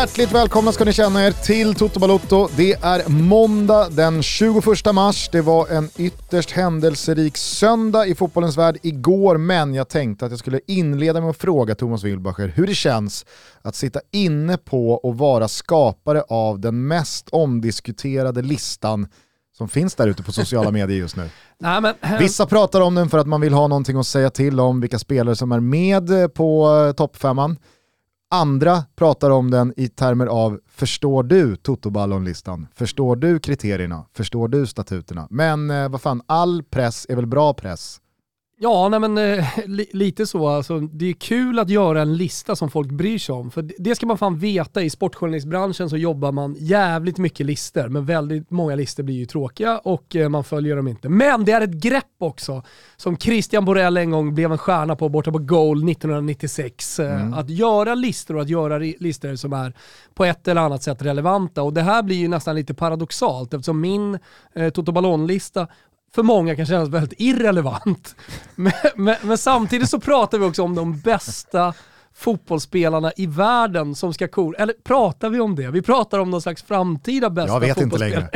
Hjärtligt välkomna ska ni känna er till Toto Balotto. Det är måndag den 21 mars. Det var en ytterst händelserik söndag i fotbollens värld igår, men jag tänkte att jag skulle inleda med att fråga Thomas Wilbacher hur det känns att sitta inne på och vara skapare av den mest omdiskuterade listan som finns där ute på sociala medier just nu. Nej, men, Vissa pratar om den för att man vill ha någonting att säga till om vilka spelare som är med på eh, toppfemman. Andra pratar om den i termer av förstår du Toto-ballonlistan? Förstår du kriterierna? Förstår du statuterna? Men eh, vad fan, all press är väl bra press? Ja, nej men eh, li, lite så. Alltså, det är kul att göra en lista som folk bryr sig om. För det ska man fan veta, i sportjournalistbranschen så jobbar man jävligt mycket lister, men väldigt många lister blir ju tråkiga och eh, man följer dem inte. Men det är ett grepp också, som Christian Borell en gång blev en stjärna på borta på Goal 1996. Eh, mm. Att göra listor och att göra listor som är på ett eller annat sätt relevanta. Och det här blir ju nästan lite paradoxalt eftersom min eh, Toto Ballon-lista för många kan kännas väldigt irrelevant. Men, men, men, samtidigt så pratar vi också om de bästa fotbollsspelarna i världen som ska kor... Eller pratar vi om det? Vi pratar om någon slags framtida bästa Jag vet inte längre.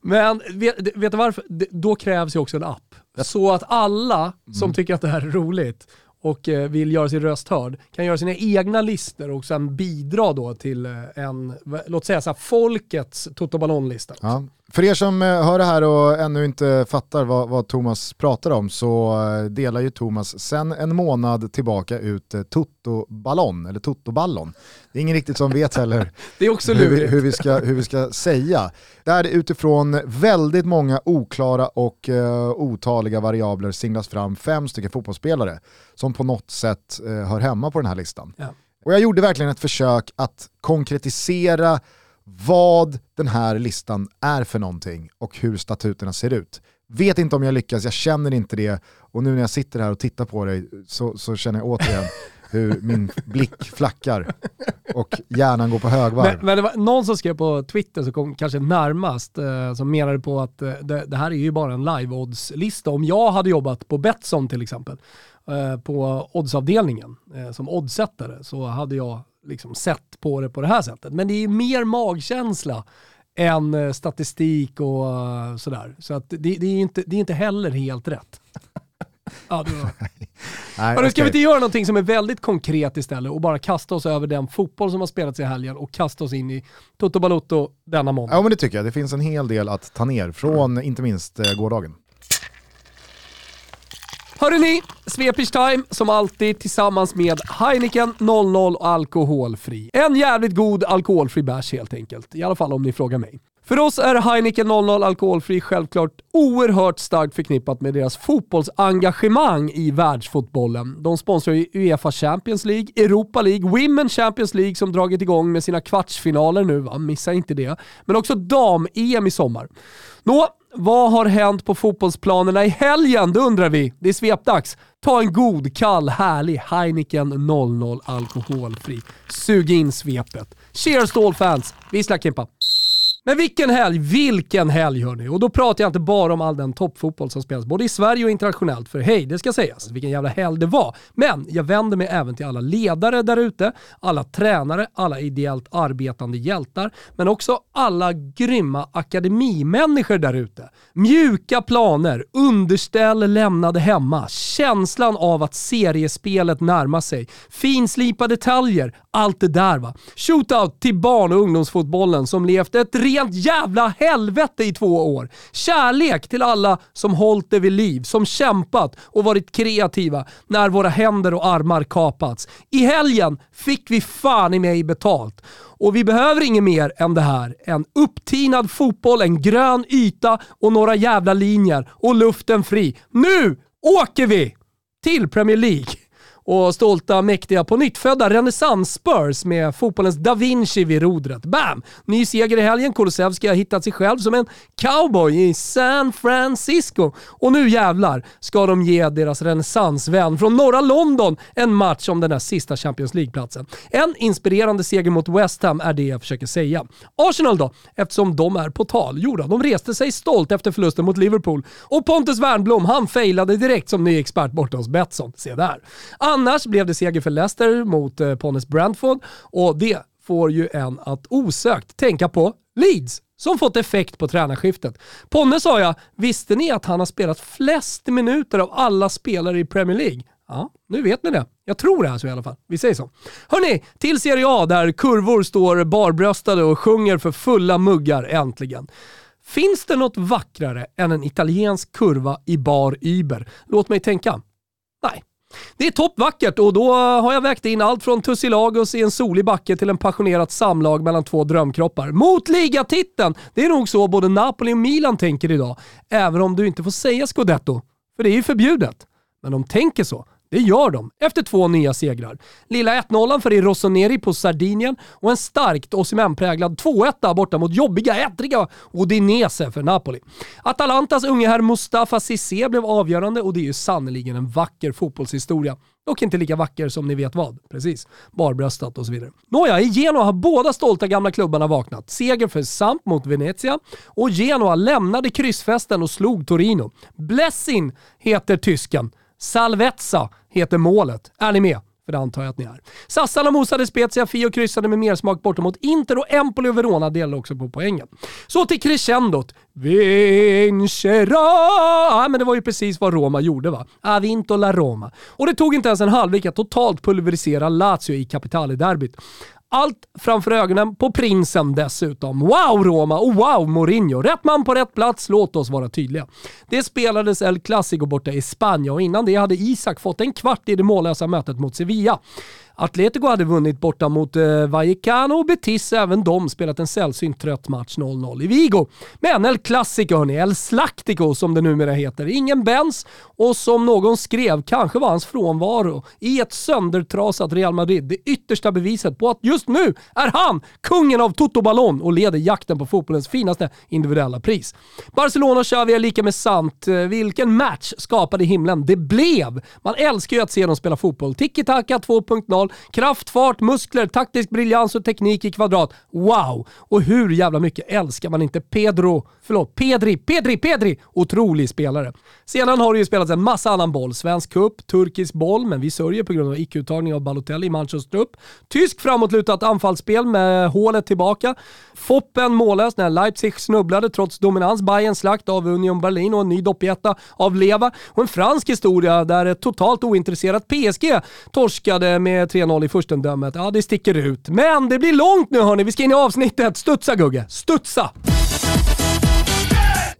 Men vet, vet du varför? Då krävs ju också en app. Så att alla som mm. tycker att det här är roligt och eh, vill göra sin röst hörd kan göra sina egna listor och sen bidra då till eh, en, låt säga så här, folkets Toto Ballon-lista. Ja. För er som eh, hör det här och ännu inte fattar vad, vad Thomas pratar om så delar ju Thomas sen en månad tillbaka ut Toto Ballon, eller Toto Ballon. Det är ingen riktigt som vet heller det är också hur, vi, hur, vi ska, hur vi ska säga. Där utifrån väldigt många oklara och uh, otaliga variabler singlas fram fem stycken fotbollsspelare som på något sätt uh, hör hemma på den här listan. Ja. Och jag gjorde verkligen ett försök att konkretisera vad den här listan är för någonting och hur statuterna ser ut. Vet inte om jag lyckas, jag känner inte det och nu när jag sitter här och tittar på dig så, så känner jag återigen hur min blick flackar och hjärnan går på högvarv. Men, men det var någon som skrev på Twitter som kom kanske närmast, eh, som menade på att eh, det, det, här är ju bara en live-odds-lista. Om jag hade jobbat på Betsson till exempel, eh, på oddsavdelningen eh, som oddsättare, så hade jag liksom sett på det på det här sättet. Men det är mer magkänsla än eh, statistik och eh, sådär. Så att det, det, är inte, det är inte heller helt rätt. Ja, det var... Nej, okay. Ska vi inte göra någonting som är väldigt konkret istället och bara kasta oss över den fotboll som har spelats i helgen och kasta oss in i Toto Balotto denna måndag? Ja men det tycker jag. Det finns en hel del att ta ner från inte minst eh, gårdagen. Hörrni, Svepers Time som alltid tillsammans med Heineken 00 alkoholfri. En jävligt god alkoholfri bärs helt enkelt. I alla fall om ni frågar mig. För oss är Heineken 00 alkoholfri självklart oerhört starkt förknippat med deras fotbollsengagemang i världsfotbollen. De sponsrar ju Uefa Champions League, Europa League, Women Champions League som dragit igång med sina kvartsfinaler nu, va? missa inte det. Men också dam-EM i sommar. Nå, vad har hänt på fotbollsplanerna i helgen? Det undrar vi. Det är svepdags. Ta en god, kall, härlig Heineken 00 alkoholfri. Sug in svepet. Cheers to all fans. Vissla Kimpa! Men vilken helg, vilken helg hörni! Och då pratar jag inte bara om all den toppfotboll som spelas både i Sverige och internationellt, för hej, det ska sägas, vilken jävla helg det var. Men jag vänder mig även till alla ledare där ute, alla tränare, alla ideellt arbetande hjältar, men också alla grymma akademimänniskor där ute. Mjuka planer, underställ lämnade hemma, känslan av att seriespelet närmar sig, finslipade detaljer, allt det där va. Shootout till barn och ungdomsfotbollen som levt ett rent jävla helvete i två år. Kärlek till alla som hållit det vid liv, som kämpat och varit kreativa när våra händer och armar kapats. I helgen fick vi fan i mig betalt. Och vi behöver inget mer än det här. En upptinad fotboll, en grön yta och några jävla linjer och luften fri. Nu åker vi till Premier League! Och stolta, mäktiga, på nyttfödda renässans-Spurs med fotbollens da Vinci vid rodret. Bam! Ny seger i helgen. Kulusevski har hittat sig själv som en cowboy i San Francisco. Och nu jävlar ska de ge deras renässansvän från norra London en match om den där sista Champions League-platsen. En inspirerande seger mot West Ham är det jag försöker säga. Arsenal då, eftersom de är på tal. Jo de reste sig stolt efter förlusten mot Liverpool. Och Pontus Wernbloom, han failade direkt som ny expert borta hos Betsson. Se där. Annars blev det seger för Leicester mot eh, Ponnes Brantford och det får ju en att osökt tänka på Leeds som fått effekt på tränarskiftet. Ponne sa jag, visste ni att han har spelat flest minuter av alla spelare i Premier League? Ja, nu vet ni det. Jag tror det här så i alla fall. Vi säger så. Hörni, till Serie A där kurvor står barbröstade och sjunger för fulla muggar äntligen. Finns det något vackrare än en italiensk kurva i bar Uber? Låt mig tänka. Det är toppvackert och då har jag vägt in allt från Tussilagos i en solig backe till en passionerat samlag mellan två drömkroppar. Mot ligatiteln! Det är nog så både Napoli och Milan tänker idag, även om du inte får säga scudetto, för det är ju förbjudet. Men de tänker så. Det gör de efter två nya segrar. Lilla 1-0 för Rossoneri på Sardinien och en starkt Osimhen-präglad 2-1 borta mot jobbiga, ettriga Odinese för Napoli. Atalantas unge herr Mustafa Cissé blev avgörande och det är ju sannerligen en vacker fotbollshistoria. Dock inte lika vacker som ni vet vad. Precis. Barbröstat och så vidare. Nåja, i Genoa har båda stolta gamla klubbarna vaknat. Seger för Samp mot Venezia och Genoa lämnade kryssfesten och slog Torino. Blessin heter tysken. Salvezza heter målet. Är ni med? För det antar jag att ni är. Sassala mosade Spezia, Fio kryssade med mersmak borta mot Inter och Empoli och Verona delade också på poängen. Så till crescendot. Vincera! Ja, men det var ju precis vad Roma gjorde va? Avinto la Roma. Och det tog inte ens en halvlek att totalt pulverisera Lazio i Capitale-derbyt. Allt framför ögonen på prinsen dessutom. Wow Roma och wow Mourinho. Rätt man på rätt plats, låt oss vara tydliga. Det spelades El Clasico borta i Spanien och innan det hade Isak fått en kvart i det mållösa mötet mot Sevilla. Atletico hade vunnit borta mot eh, Vallecano och Betis, även de spelat en sällsynt trött match 0-0 i Vigo. Men El Clasico hörni, El Slactico som det numera heter. Ingen Benz och som någon skrev, kanske var hans frånvaro i ett söndertrasat Real Madrid det yttersta beviset på att just nu är han kungen av Toto Ballon och leder jakten på fotbollens finaste individuella pris. Barcelona Xavi är lika med sant. Eh, vilken match skapade himlen det blev! Man älskar ju att se dem spela fotboll. Tiki-taka 2.0 fotboll. Kraft, fart, muskler, taktisk briljans och teknik i kvadrat. Wow! Och hur jävla mycket älskar man inte Pedro, förlåt, Pedri, Pedri, Pedri! Otrolig spelare. Sedan har det ju spelats en massa annan boll. Svensk cup, turkisk boll, men vi sörjer på grund av icke-uttagning av Balotelli i Manchos trupp. Tysk framåtlutat anfallsspel med hålet tillbaka. Foppen mållös när Leipzig snubblade trots dominans. Bayern slakt av Union Berlin och en ny doppjätta av Leva. Och en fransk historia där ett totalt ointresserat PSG torskade med 3-0 i förstendömet. Ja, det sticker ut. Men det blir långt nu hörni. Vi ska in i avsnittet. Studsa Gugge, studsa!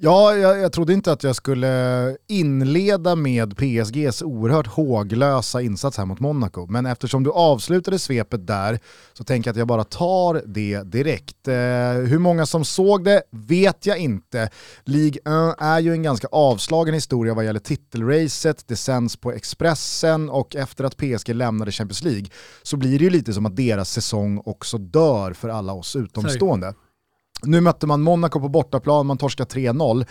Ja, jag, jag trodde inte att jag skulle inleda med PSGs oerhört håglösa insats här mot Monaco. Men eftersom du avslutade svepet där så tänker jag att jag bara tar det direkt. Eh, hur många som såg det vet jag inte. Ligue 1 är ju en ganska avslagen historia vad gäller titelracet. Det sänds på Expressen och efter att PSG lämnade Champions League så blir det ju lite som att deras säsong också dör för alla oss utomstående. Sorry. Nu mötte man Monaco på bortaplan, man torskar 3-0.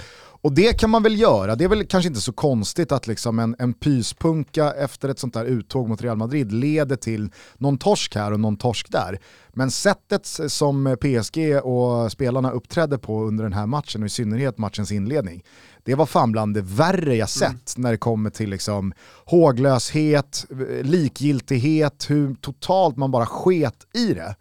Och det kan man väl göra, det är väl kanske inte så konstigt att liksom en, en pyspunka efter ett sånt där uttåg mot Real Madrid leder till någon torsk här och någon torsk där. Men sättet som PSG och spelarna uppträdde på under den här matchen och i synnerhet matchens inledning, det var fan bland det värre jag mm. sett mm. när det kommer till liksom håglöshet, likgiltighet, hur totalt man bara sket i det.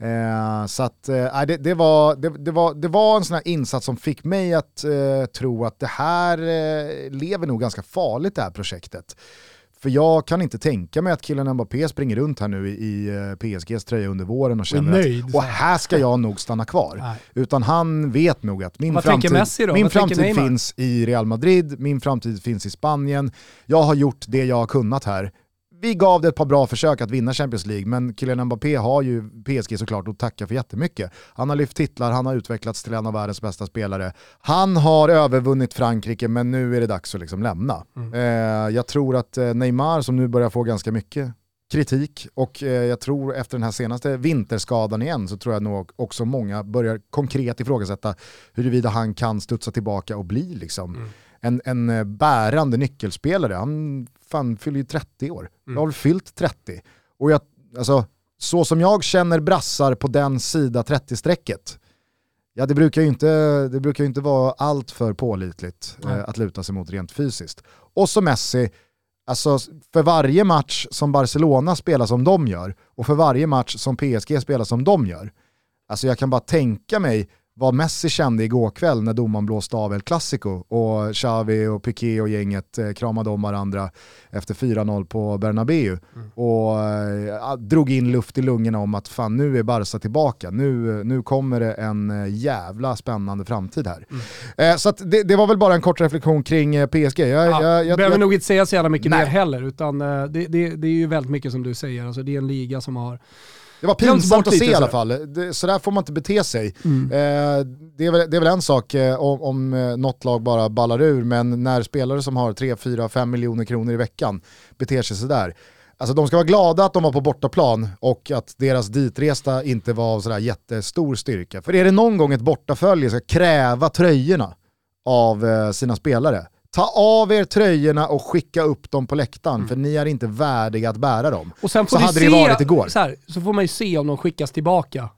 Eh, så att, eh, det, det, var, det, det, var, det var en sån här insats som fick mig att eh, tro att det här eh, lever nog ganska farligt det här projektet. För jag kan inte tänka mig att killen Mbappé springer runt här nu i, eh, PSGs tröja under våren och känner nöjd, att och här ska jag nog stanna kvar. Nej. Utan han vet nog att min Vad framtid, min framtid finns i Real Madrid, min framtid finns i Spanien. Jag har gjort det jag har kunnat här vi gav det ett par bra försök att vinna Champions League, men Kylian Mbappé har ju PSG såklart att tacka för jättemycket. Han har lyft titlar, han har utvecklats till en av världens bästa spelare. Han har övervunnit Frankrike, men nu är det dags att liksom lämna. Mm. Eh, jag tror att eh, Neymar, som nu börjar få ganska mycket kritik och eh, jag tror efter den här senaste vinterskadan igen så tror jag nog också många börjar konkret ifrågasätta huruvida han kan studsa tillbaka och bli liksom mm. En, en eh, bärande nyckelspelare. Han fan fyller ju 30 år. Mm. Jag har väl fyllt 30. Och jag, alltså, så som jag känner brassar på den sida 30-strecket, ja det brukar ju inte, det brukar inte vara allt för pålitligt eh, att luta sig mot rent fysiskt. Och så Messi, Alltså för varje match som Barcelona spelar som de gör och för varje match som PSG spelar som de gör. Alltså jag kan bara tänka mig vad Messi kände igår kväll när domaren blåste av El Clasico och Xavi och Piqué och gänget eh, kramade om varandra efter 4-0 på Bernabéu mm. och eh, drog in luft i lungorna om att fan nu är Barca tillbaka, nu, nu kommer det en eh, jävla spännande framtid här. Mm. Eh, så det, det, var väl bara en kort reflektion kring eh, PSG. Jag, ja, jag, jag behöver jag, nog inte säga så jävla mycket nej. mer heller, utan eh, det, det, det är ju väldigt mycket som du säger, alltså, det är en liga som har det var pinsamt att se i alla fall. Det, så där får man inte bete sig. Mm. Eh, det, är väl, det, är väl, en sak eh, om, om eh, något lag bara ballar ur, men när spelare som har 3, 4, 5 miljoner kronor i veckan beter sig sådär. Alltså de ska vara glada att de var på bortaplan och att deras ditresta inte var av sådär jättestor styrka. För är det någon gång ett bortafölje ska kräva tröjorna av eh, sina spelare, Ta av er tröjorna och skicka upp dem på läktaren mm. för ni är inte värdiga att bära dem. Och sen får så hade se, det varit igår. Så, här, så får man ju se om de skickas tillbaka.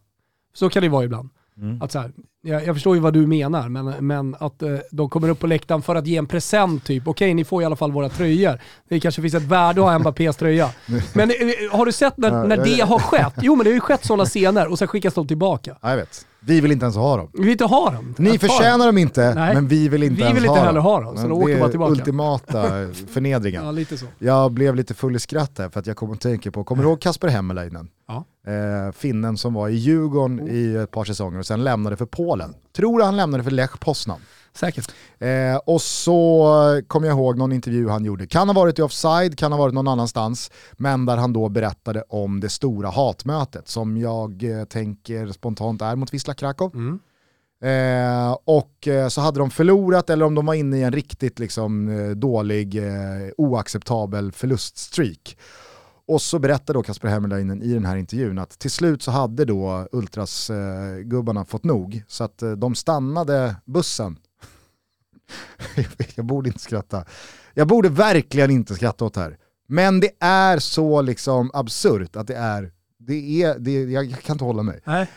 Så kan det vara ibland. Mm. Att så här, jag, jag, förstår ju vad du menar, men, men att eh, de kommer upp på läktaren för att ge en present typ. Okej, ni får i alla fall våra tröjor. Det kanske finns ett värde att ha Mbappés tröja. Men eh, har du sett när, när det har skett? Jo men det har ju skett sådana scener och sen skickas de tillbaka. Ja, jag vet. Vi vill inte ens ha dem. Vi vill inte ha dem. Ni förtjänar dem inte, Nej. men vi vill inte vi ens vill ha inte heller ha dem. Så då åker är tillbaka. ultimata förnedringen. Ja, lite så. Jag blev lite full i skratt här för att jag kom att tänka på, kommer du ihåg Kasper Hemmeläinen? Ja. Eh, finnen som var i Djurgården oh. i ett par säsonger och sen lämnade för Polen. Tror han lämnade för Lech Poznan. Säkert. Eh, och så kommer jag ihåg någon intervju han gjorde, kan ha varit i offside, kan ha varit någon annanstans, men där han då berättade om det stora hatmötet som jag eh, tänker spontant är mot Wisla Krakow. Mm. Eh, och eh, så hade de förlorat eller om de var inne i en riktigt liksom, eh, dålig, eh, oacceptabel förluststreak. Och så berättade då Kasper Hemmerleinen i den här intervjun att till slut så hade då Ultras-gubbarna fått nog. Så att de stannade bussen. jag borde inte skratta. Jag borde verkligen inte skratta åt det här. Men det är så liksom absurt att det är, det är, det, jag kan inte hålla mig. Nej.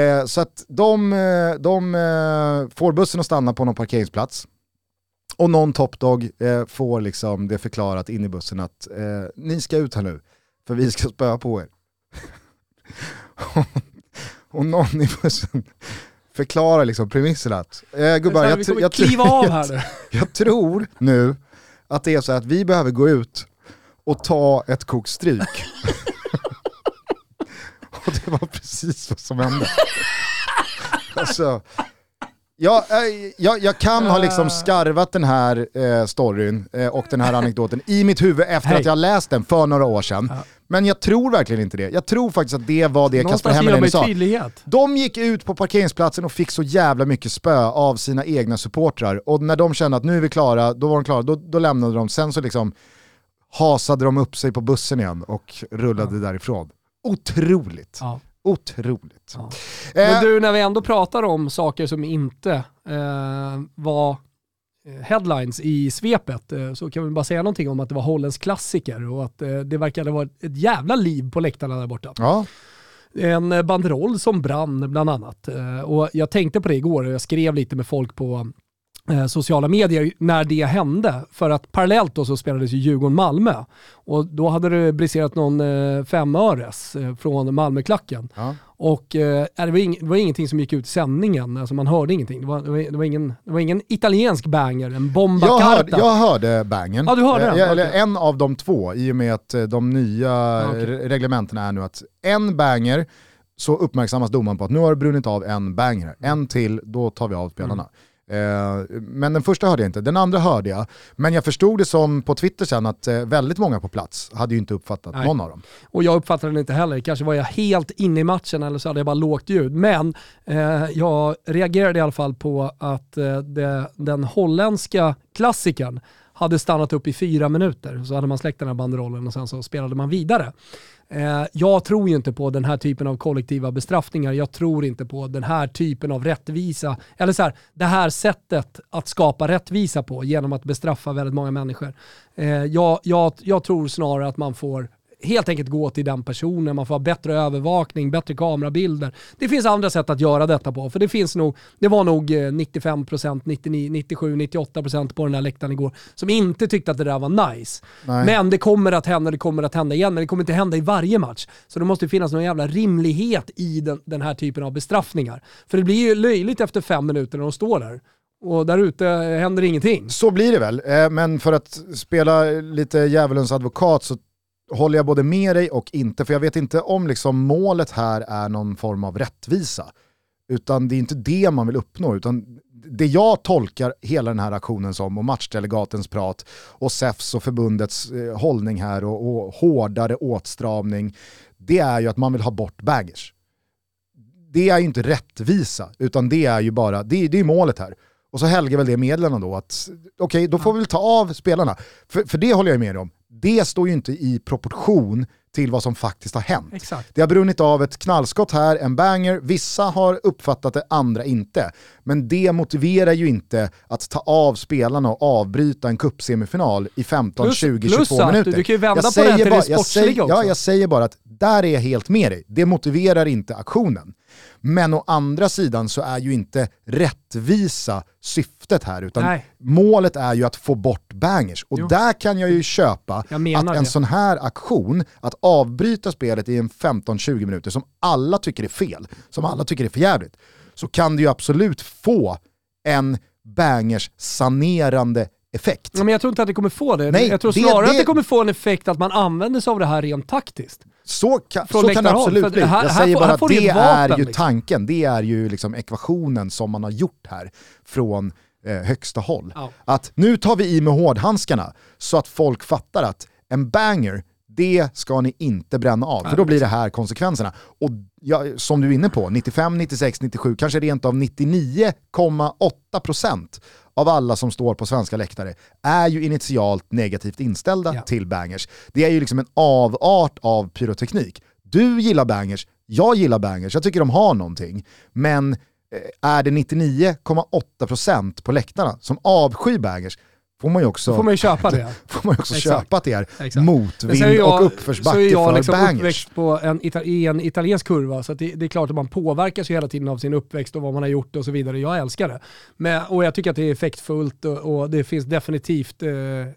Eh, så att de, eh, de eh, får bussen att stanna på någon parkeringsplats. Och någon topdog eh, får liksom det förklarat in i bussen att eh, ni ska ut här nu, för vi ska spöa på er. och någon i bussen förklarar liksom premisserna att, eh, gubbar, jag, jag, jag, jag tror nu att det är så att vi behöver gå ut och ta ett kokstryk. Och det var precis vad som hände. alltså, jag, eh, jag, jag kan ha liksom skarvat den här eh, storyn eh, och den här anekdoten i mitt huvud efter hey. att jag läst den för några år sedan. Ja. Men jag tror verkligen inte det. Jag tror faktiskt att det var det Kasper Hemmerlein sa. Tydlighet. De gick ut på parkeringsplatsen och fick så jävla mycket spö av sina egna supportrar. Och när de kände att nu är vi klara, då var de klara, då, då lämnade de. Sen så liksom hasade de upp sig på bussen igen och rullade ja. därifrån. Otroligt. Ja. Otroligt. Ja. Men du, när vi ändå pratar om saker som inte eh, var eh, headlines i svepet eh, så kan vi bara säga någonting om att det var Hollands klassiker och att eh, det verkade vara ett jävla liv på läktarna där borta. Ja. En banderoll som brann bland annat. Och jag tänkte på det igår och jag skrev lite med folk på Eh, sociala medier när det hände. För att parallellt då så spelades ju Djurgården-Malmö och då hade det briserat någon eh, femöres eh, från Malmöklacken. Ja. Och eh, det, var ing, det var ingenting som gick ut i sändningen, alltså man hörde ingenting. Det var, det var, det var ingen, det var ingen italiensk banger, en bomba jag hörde, jag hörde bangen. Ja, du hörde den? Jag, eller en av de två, i och med att de nya okay. reglementena är nu att en banger så uppmärksammas domaren på att nu har det brunnit av en banger. En till, då tar vi av spelarna. Mm. Eh, men den första hörde jag inte, den andra hörde jag. Men jag förstod det som på Twitter sen att eh, väldigt många på plats hade ju inte uppfattat Nej. någon av dem. Och jag uppfattade den inte heller, kanske var jag helt inne i matchen eller så hade jag bara lågt ljud. Men eh, jag reagerade i alla fall på att eh, det, den holländska klassikern hade stannat upp i fyra minuter. Så hade man släckt den här banderollen och sen så spelade man vidare. Eh, jag tror ju inte på den här typen av kollektiva bestraffningar. Jag tror inte på den här typen av rättvisa, eller så här, det här sättet att skapa rättvisa på genom att bestraffa väldigt många människor. Eh, jag, jag, jag tror snarare att man får helt enkelt gå till den personen, man får ha bättre övervakning, bättre kamerabilder. Det finns andra sätt att göra detta på, för det finns nog, det var nog 95%, 99, 97, 98% på den här läktaren igår som inte tyckte att det där var nice. Nej. Men det kommer att hända, det kommer att hända igen, men det kommer inte hända i varje match. Så det måste finnas någon jävla rimlighet i den, den här typen av bestraffningar. För det blir ju löjligt efter fem minuter när de står där och där ute händer ingenting. Så blir det väl, eh, men för att spela lite djävulens advokat så håller jag både med dig och inte, för jag vet inte om liksom målet här är någon form av rättvisa. Utan det är inte det man vill uppnå, utan det jag tolkar hela den här aktionen som, och matchdelegatens prat, och SEFs och förbundets eh, hållning här och, och hårdare åtstramning, det är ju att man vill ha bort baggers. Det är ju inte rättvisa, utan det är ju bara, det, det är målet här. Och så helgar väl det medlen då att, okej okay, då får vi väl ta av spelarna. För, för det håller jag med om. Det står ju inte i proportion till vad som faktiskt har hänt. Exakt. Det har brunnit av ett knallskott här, en banger, vissa har uppfattat det, andra inte. Men det motiverar ju inte att ta av spelarna och avbryta en cupsemifinal i 15, plus, 20, plus 22 minuter. Du, du kan ju vända jag på det till bara, det sportsliga också. Ja, jag säger bara att där är jag helt med dig. Det motiverar inte aktionen. Men å andra sidan så är ju inte rättvisa syftet här, utan Nej. målet är ju att få bort bangers. Och jo. där kan jag ju köpa jag att en det. sån här aktion, att avbryta spelet i en 15-20 minuter som alla tycker är fel, som alla tycker är förjävligt, så kan det ju absolut få en bangers sanerande effekt. Ja, men jag tror inte att det kommer få det. Nej, jag tror snarare det, att det kommer få en effekt att man använder sig av det här rent taktiskt. Så kan, så kan det absolut bli. Jag säger bara att det är ju liksom. tanken, det är ju liksom ekvationen som man har gjort här från eh, högsta håll. Ja. Att nu tar vi i med hårdhandskarna så att folk fattar att en banger, det ska ni inte bränna av, för då blir det här konsekvenserna. Och ja, som du är inne på, 95, 96, 97, kanske rent av 99,8% av alla som står på svenska läktare är ju initialt negativt inställda ja. till bangers. Det är ju liksom en avart av pyroteknik. Du gillar bangers, jag gillar bangers, jag tycker de har någonting. Men eh, är det 99,8% på läktarna som avskyr bangers, får man ju också, får man ju köpa det. får man också köpa att det är Exakt. motvind jag, och uppförsbacke för bangers. Jag liksom bangers. uppväxt på en, i en italiensk kurva, så det, det, är klart att man påverkas ju hela tiden av sin uppväxt och vad man har gjort och så vidare. Jag älskar det. Men, och jag tycker att det är effektfullt och, och det finns definitivt eh,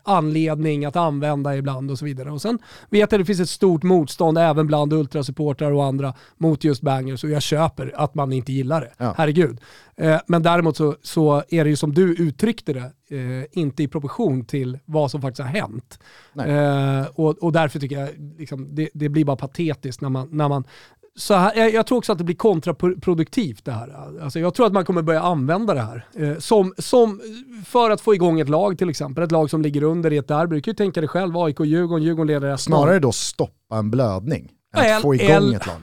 anledning att använda ibland och så vidare. Och sen vet jag att det finns ett stort motstånd även bland ultrasupportrar och andra mot just bangers och jag köper att man inte gillar det. Ja. Herregud. Eh, men däremot så, så är det ju som du uttryckte det, eh, inte i proportion till vad som faktiskt har hänt. Eh, och, och därför tycker jag liksom, det, det, blir bara patetiskt när man, när man så här, jag, jag, tror också att det blir kontraproduktivt det här. Alltså jag tror att man kommer börja använda det här. Eh, som, som, för att få igång ett lag till exempel. Ett lag som ligger under i ett derby. Du kan ju tänka dig själv, AIK, Djurgården, leder Snarare då stoppa en blödning än att få igång ett lag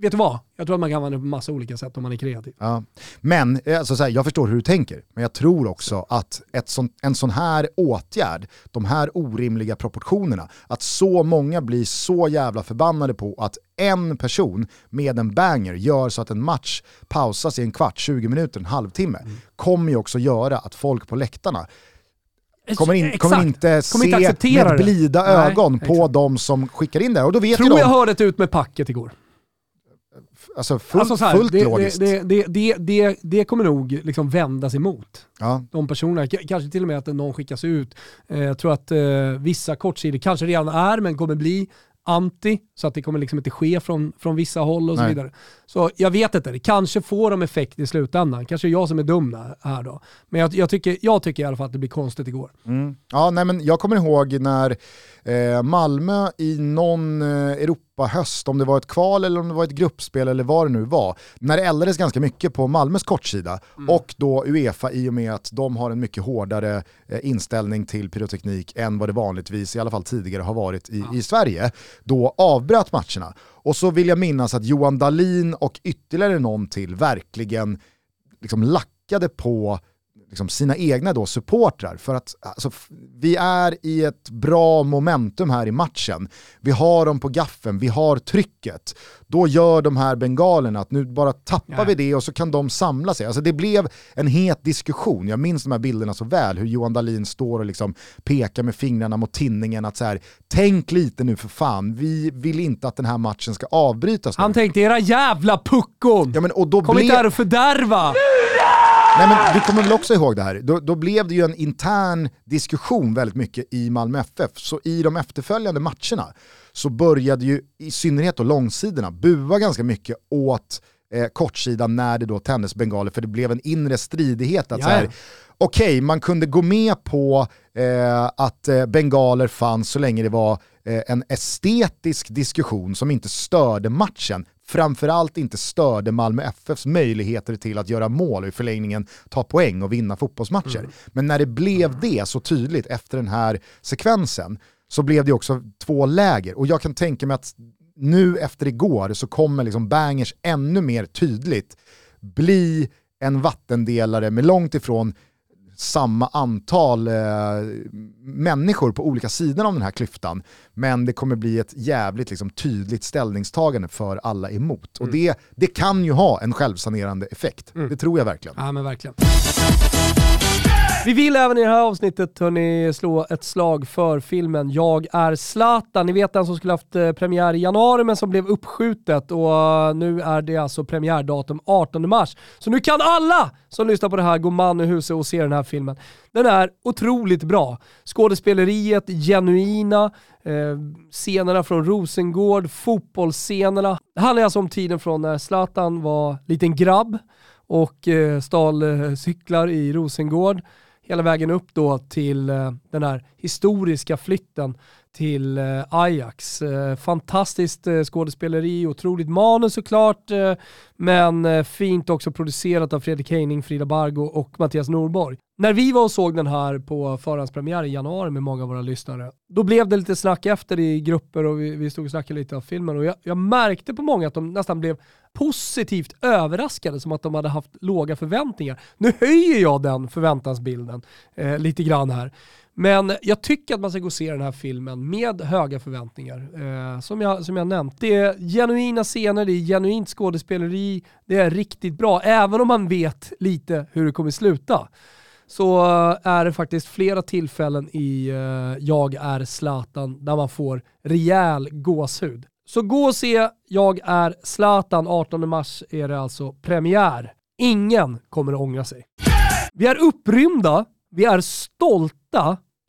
vet du vad? Jag tror att man kan använda det på massa olika sätt om man är kreativ. Ja. Men eh, alltså, så här, jag förstår hur du tänker, men jag tror också att ett sån, en sån här åtgärd, de här orimliga proportionerna, att så många blir så jävla förbannade på att en person med en banger gör så att en match pausas i en kvart, 20 minuter, en halvtimme, mm. kommer ju också göra att folk på läktarna kommer, in, kommer inte kommer se inte med blida det. ögon Nej, på exakt. de som skickar in det. Och då vet Tror de, jag hörde ett ut med packet igår. Alltså fullt, alltså här, fullt det, logiskt. Det, det, det, det, det kommer nog liksom vändas emot. Ja. De personerna, kanske till och med att någon skickas ut. Eh, jag tror att eh, vissa kortsidor kanske redan är, men kommer bli anti, så att det kommer liksom inte ske från, från vissa håll och så vidare. Så jag vet inte, det kanske får de effekt i slutändan. Kanske jag som är dum här då. Men jag, jag, tycker, jag tycker i alla fall att det blir konstigt igår. Mm. Ja, nej, men jag kommer ihåg när eh, Malmö i någon eh, Europa-höst, om det var ett kval eller om det var ett gruppspel eller vad det nu var, när det eldades ganska mycket på Malmös kortsida mm. och då Uefa i och med att de har en mycket hårdare eh, inställning till pyroteknik än vad det vanligtvis, i alla fall tidigare, har varit i, ja. i Sverige, då avbröt matcherna. Och så vill jag minnas att Johan Dalin och ytterligare någon till verkligen liksom lackade på liksom sina egna då supportrar. För att alltså, vi är i ett bra momentum här i matchen. Vi har dem på gaffen, vi har trycket. Då gör de här bengalerna att nu bara tappar ja. vi det och så kan de samla sig. Alltså det blev en het diskussion. Jag minns de här bilderna så väl, hur Johan Dahlin står och liksom pekar med fingrarna mot tinningen att så här, tänk lite nu för fan, vi vill inte att den här matchen ska avbrytas. Han tänkte era jävla puckon! Ja, men, och då Kom ble... inte här och fördärva! Nej, men du kommer väl också ihåg det här? Då, då, blev det ju en intern diskussion väldigt mycket i Malmö FF. Så i de efterföljande matcherna så började ju i synnerhet då långsidorna bua ganska mycket åt eh, kortsidan när det då tändes bengaler för det blev en inre stridighet. att Okej, okay, man kunde gå med på eh, att eh, bengaler fanns så länge det var eh, en estetisk diskussion som inte störde matchen framförallt inte störde Malmö FFs möjligheter till att göra mål och i förlängningen ta poäng och vinna fotbollsmatcher. Mm. Men när det blev det så tydligt efter den här sekvensen så blev det också två läger. Och jag kan tänka mig att nu efter igår så kommer liksom bangers ännu mer tydligt bli en vattendelare med långt ifrån samma antal eh, människor på olika sidor av den här klyftan. Men det kommer bli ett jävligt liksom, tydligt ställningstagande för alla emot. Mm. Och det, det kan ju ha en självsanerande effekt. Mm. Det tror jag verkligen. Ja men verkligen. Vi vill även i det här avsnittet hörni, slå ett slag för filmen Jag är Zlatan. Ni vet den som skulle haft eh, premiär i januari men som blev uppskjutet och eh, nu är det alltså premiärdatum 18 mars. Så nu kan alla som lyssnar på det här gå man i huset och se den här filmen. Den är otroligt bra. Skådespeleriet, genuina, eh, scenerna från Rosengård, fotbollsscenerna. Det handlar alltså om tiden från när Zlatan var liten grabb och eh, stal eh, cyklar i Rosengård hela vägen upp då till eh, den här historiska flytten till eh, Ajax. Eh, fantastiskt eh, skådespeleri, otroligt manus såklart, men fint också producerat av Fredrik Heining, Frida Bargo och Mattias Norborg. När vi var och såg den här på förhandspremiär i januari med många av våra lyssnare, då blev det lite snack efter i grupper och vi, vi stod och snackade lite av filmen och jag, jag märkte på många att de nästan blev positivt överraskade, som att de hade haft låga förväntningar. Nu höjer jag den förväntansbilden eh, lite grann här. Men jag tycker att man ska gå och se den här filmen med höga förväntningar. Eh, som, jag, som jag nämnt, det är genuina scener, det är genuint skådespeleri, det är riktigt bra. Även om man vet lite hur det kommer sluta så eh, är det faktiskt flera tillfällen i eh, Jag är Zlatan där man får rejäl gåshud. Så gå och se Jag är Zlatan, 18 mars är det alltså premiär. Ingen kommer att ångra sig. Vi är upprymda, vi är stolta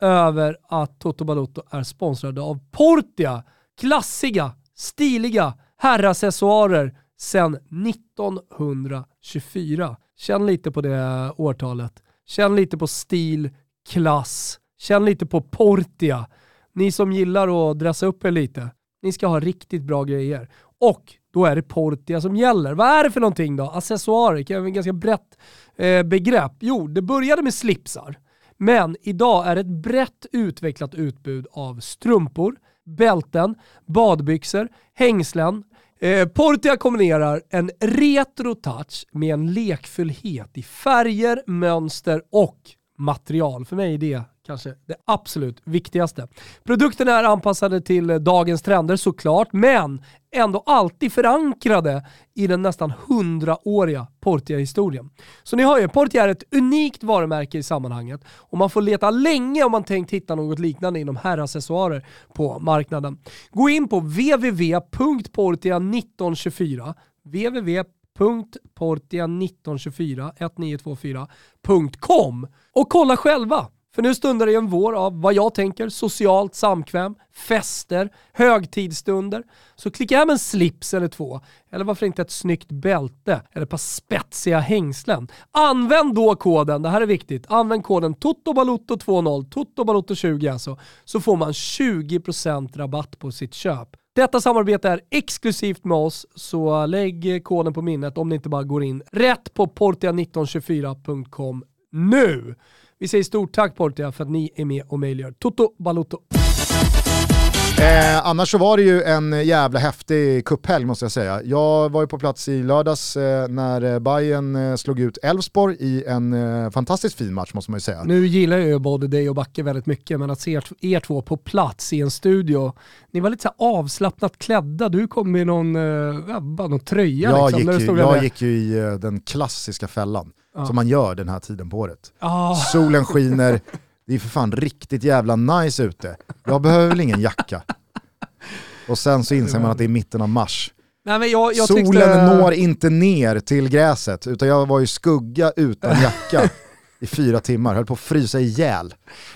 över att Toto Balotto är sponsrade av Portia. Klassiga, stiliga herraccessoarer sedan 1924. Känn lite på det årtalet. Känn lite på stil, klass, känn lite på Portia. Ni som gillar att dressa upp er lite, ni ska ha riktigt bra grejer. Och då är det Portia som gäller. Vad är det för någonting då? Accessoarer, det är ett ganska brett eh, begrepp. Jo, det började med slipsar. Men idag är det ett brett utvecklat utbud av strumpor, bälten, badbyxor, hängslen. Eh, Portia kombinerar en retro touch med en lekfullhet i färger, mönster och material. För mig är det kanske det absolut viktigaste. Produkterna är anpassade till eh, dagens trender såklart, men ändå alltid förankrade i den nästan hundraåriga Portia-historien. Så ni hör ju, Portia är ett unikt varumärke i sammanhanget och man får leta länge om man tänkt hitta något liknande inom herraccessoarer på marknaden. Gå in på www.portia1924 www.portia1924 1924.com och kolla själva för nu stundar det en vår av vad jag tänker socialt samkväm, fester, högtidsstunder. Så klicka hem en slips eller två, eller varför inte ett snyggt bälte eller ett par spetsiga hängslen. Använd då koden, det här är viktigt, använd koden TOTOBALOTTO20, TOTOBALOTTO20 alltså, så får man 20% rabatt på sitt köp. Detta samarbete är exklusivt med oss, så lägg koden på minnet om ni inte bara går in rätt på portia1924.com nu. Vi säger stort tack Portia för att ni är med och möjliggör Toto Balotto. Eh, annars så var det ju en jävla häftig kupphelg måste jag säga. Jag var ju på plats i lördags eh, när eh, Bayern eh, slog ut Elfsborg i en eh, fantastiskt fin match måste man ju säga. Nu gillar jag ju både dig och Backe väldigt mycket, men att se er, er två på plats i en studio, ni var lite så avslappnat klädda. Du kom med någon, eh, bara någon tröja Jag, liksom. gick, ju, jag där. gick ju i eh, den klassiska fällan Ja. som man gör den här tiden på året. Ah, Solen skiner, det är för fan riktigt jävla nice ute. Jag behöver väl ingen jacka. Och sen så inser man att det är mitten av mars. nej, jag, jag Solen tyckte, når inte ner till gräset, utan jag var i skugga utan jacka i fyra timmar, höll på att frysa ihjäl.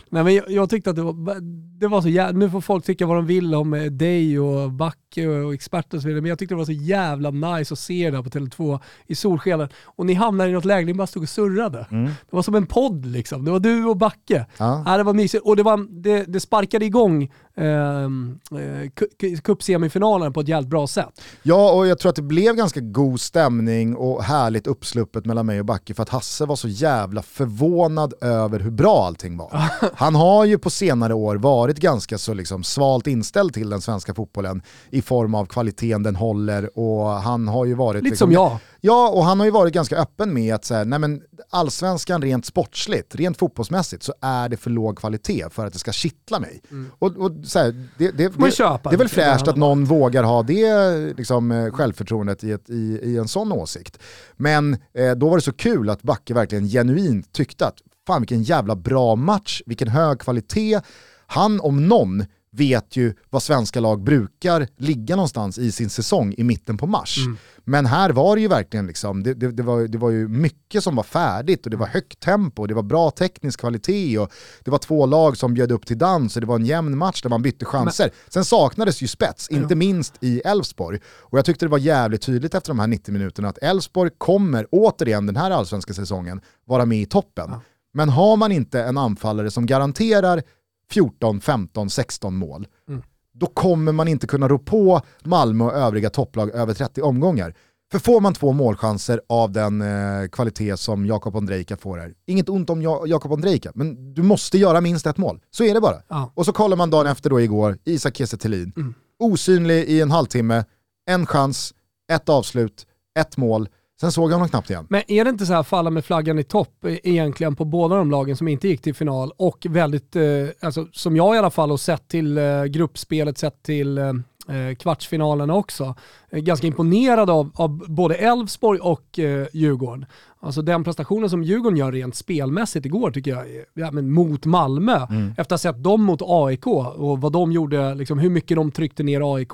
Nej, men jag, jag tyckte att det var, det var så jävla, nu får folk tycka vad de vill om eh, dig och Backe och experter och så vidare, men jag tyckte det var så jävla nice att se er där på Tele2 i solskenet. Och ni hamnade i något läge, ni bara stod och surrade. Mm. Det var som en podd liksom, det var du och Backe. Ja. Ja, det var mysigt och det, var, det, det sparkade igång eh, ku- ku- cupsemifinalen på ett jävligt bra sätt. ja, och jag tror att det blev ganska god stämning och härligt uppsluppet mellan mig och Backe för att Hasse var så jävla förvånad över hur bra allting var. Han har ju på senare år varit ganska så liksom svalt inställd till den svenska fotbollen i form av kvaliteten den håller och han har ju varit... Lite liksom, som jag. Ja, och han har ju varit ganska öppen med att så här, nej men, allsvenskan rent sportsligt, rent fotbollsmässigt så är det för låg kvalitet för att det ska kittla mig. Och, och så här, det, det, Mm. det, det är väl fräscht att någon vågar ha det liksom, eh, självförtroendet i, ett, i, i en sån åsikt. Men eh, då var det så kul att Backe verkligen genuint tyckte att fan vilken jävla bra match, vilken hög kvalitet. Han om någon vet ju vad svenska lag brukar ligga någonstans i sin säsong i mitten på mars. Men här var det ju verkligen liksom, det, det, det, var, det var ju mycket som var färdigt och det var högt tempo, det var bra teknisk kvalitet och det var två lag som bjöd upp till dans och det var en jämn match där man bytte chanser. Sen saknades ju spets, inte minst i Elfsborg. Och jag tyckte det var jävligt tydligt efter de här 90 minuterna att Elfsborg kommer återigen den här allsvenska säsongen vara med i toppen. Men har man inte en anfallare som garanterar 14, 15, 16 mål, då kommer man inte kunna rå på Malmö och övriga topplag över 30 omgångar. För får man två målchanser av den eh, kvalitet som Jakob Ondrejka får här, inget ont om ja Jakob Ondrejka, men du måste göra minst ett mål. Så är det bara. Ja. Och så kollar man dagen efter då igår, Isak Kiese Thelin. Osynlig i en halvtimme, en chans, ett avslut, ett mål. Sen såg jag honom knappt igen. Men är det inte så här falla med flaggan i topp eh, egentligen på båda de lagen som inte gick till final och väldigt, eh, alltså, som jag i alla fall har sett till eh, gruppspelet, sett till eh, eh, kvartsfinalerna också, eh, ganska imponerad av, av både Elfsborg och eh, Djurgården. Alltså den prestationen som Djurgården gör rent spelmässigt igår tycker jag, ja, men mot Malmö, efter att ha sett dem mot AIK och vad de gjorde, liksom, hur mycket de tryckte ner AIK.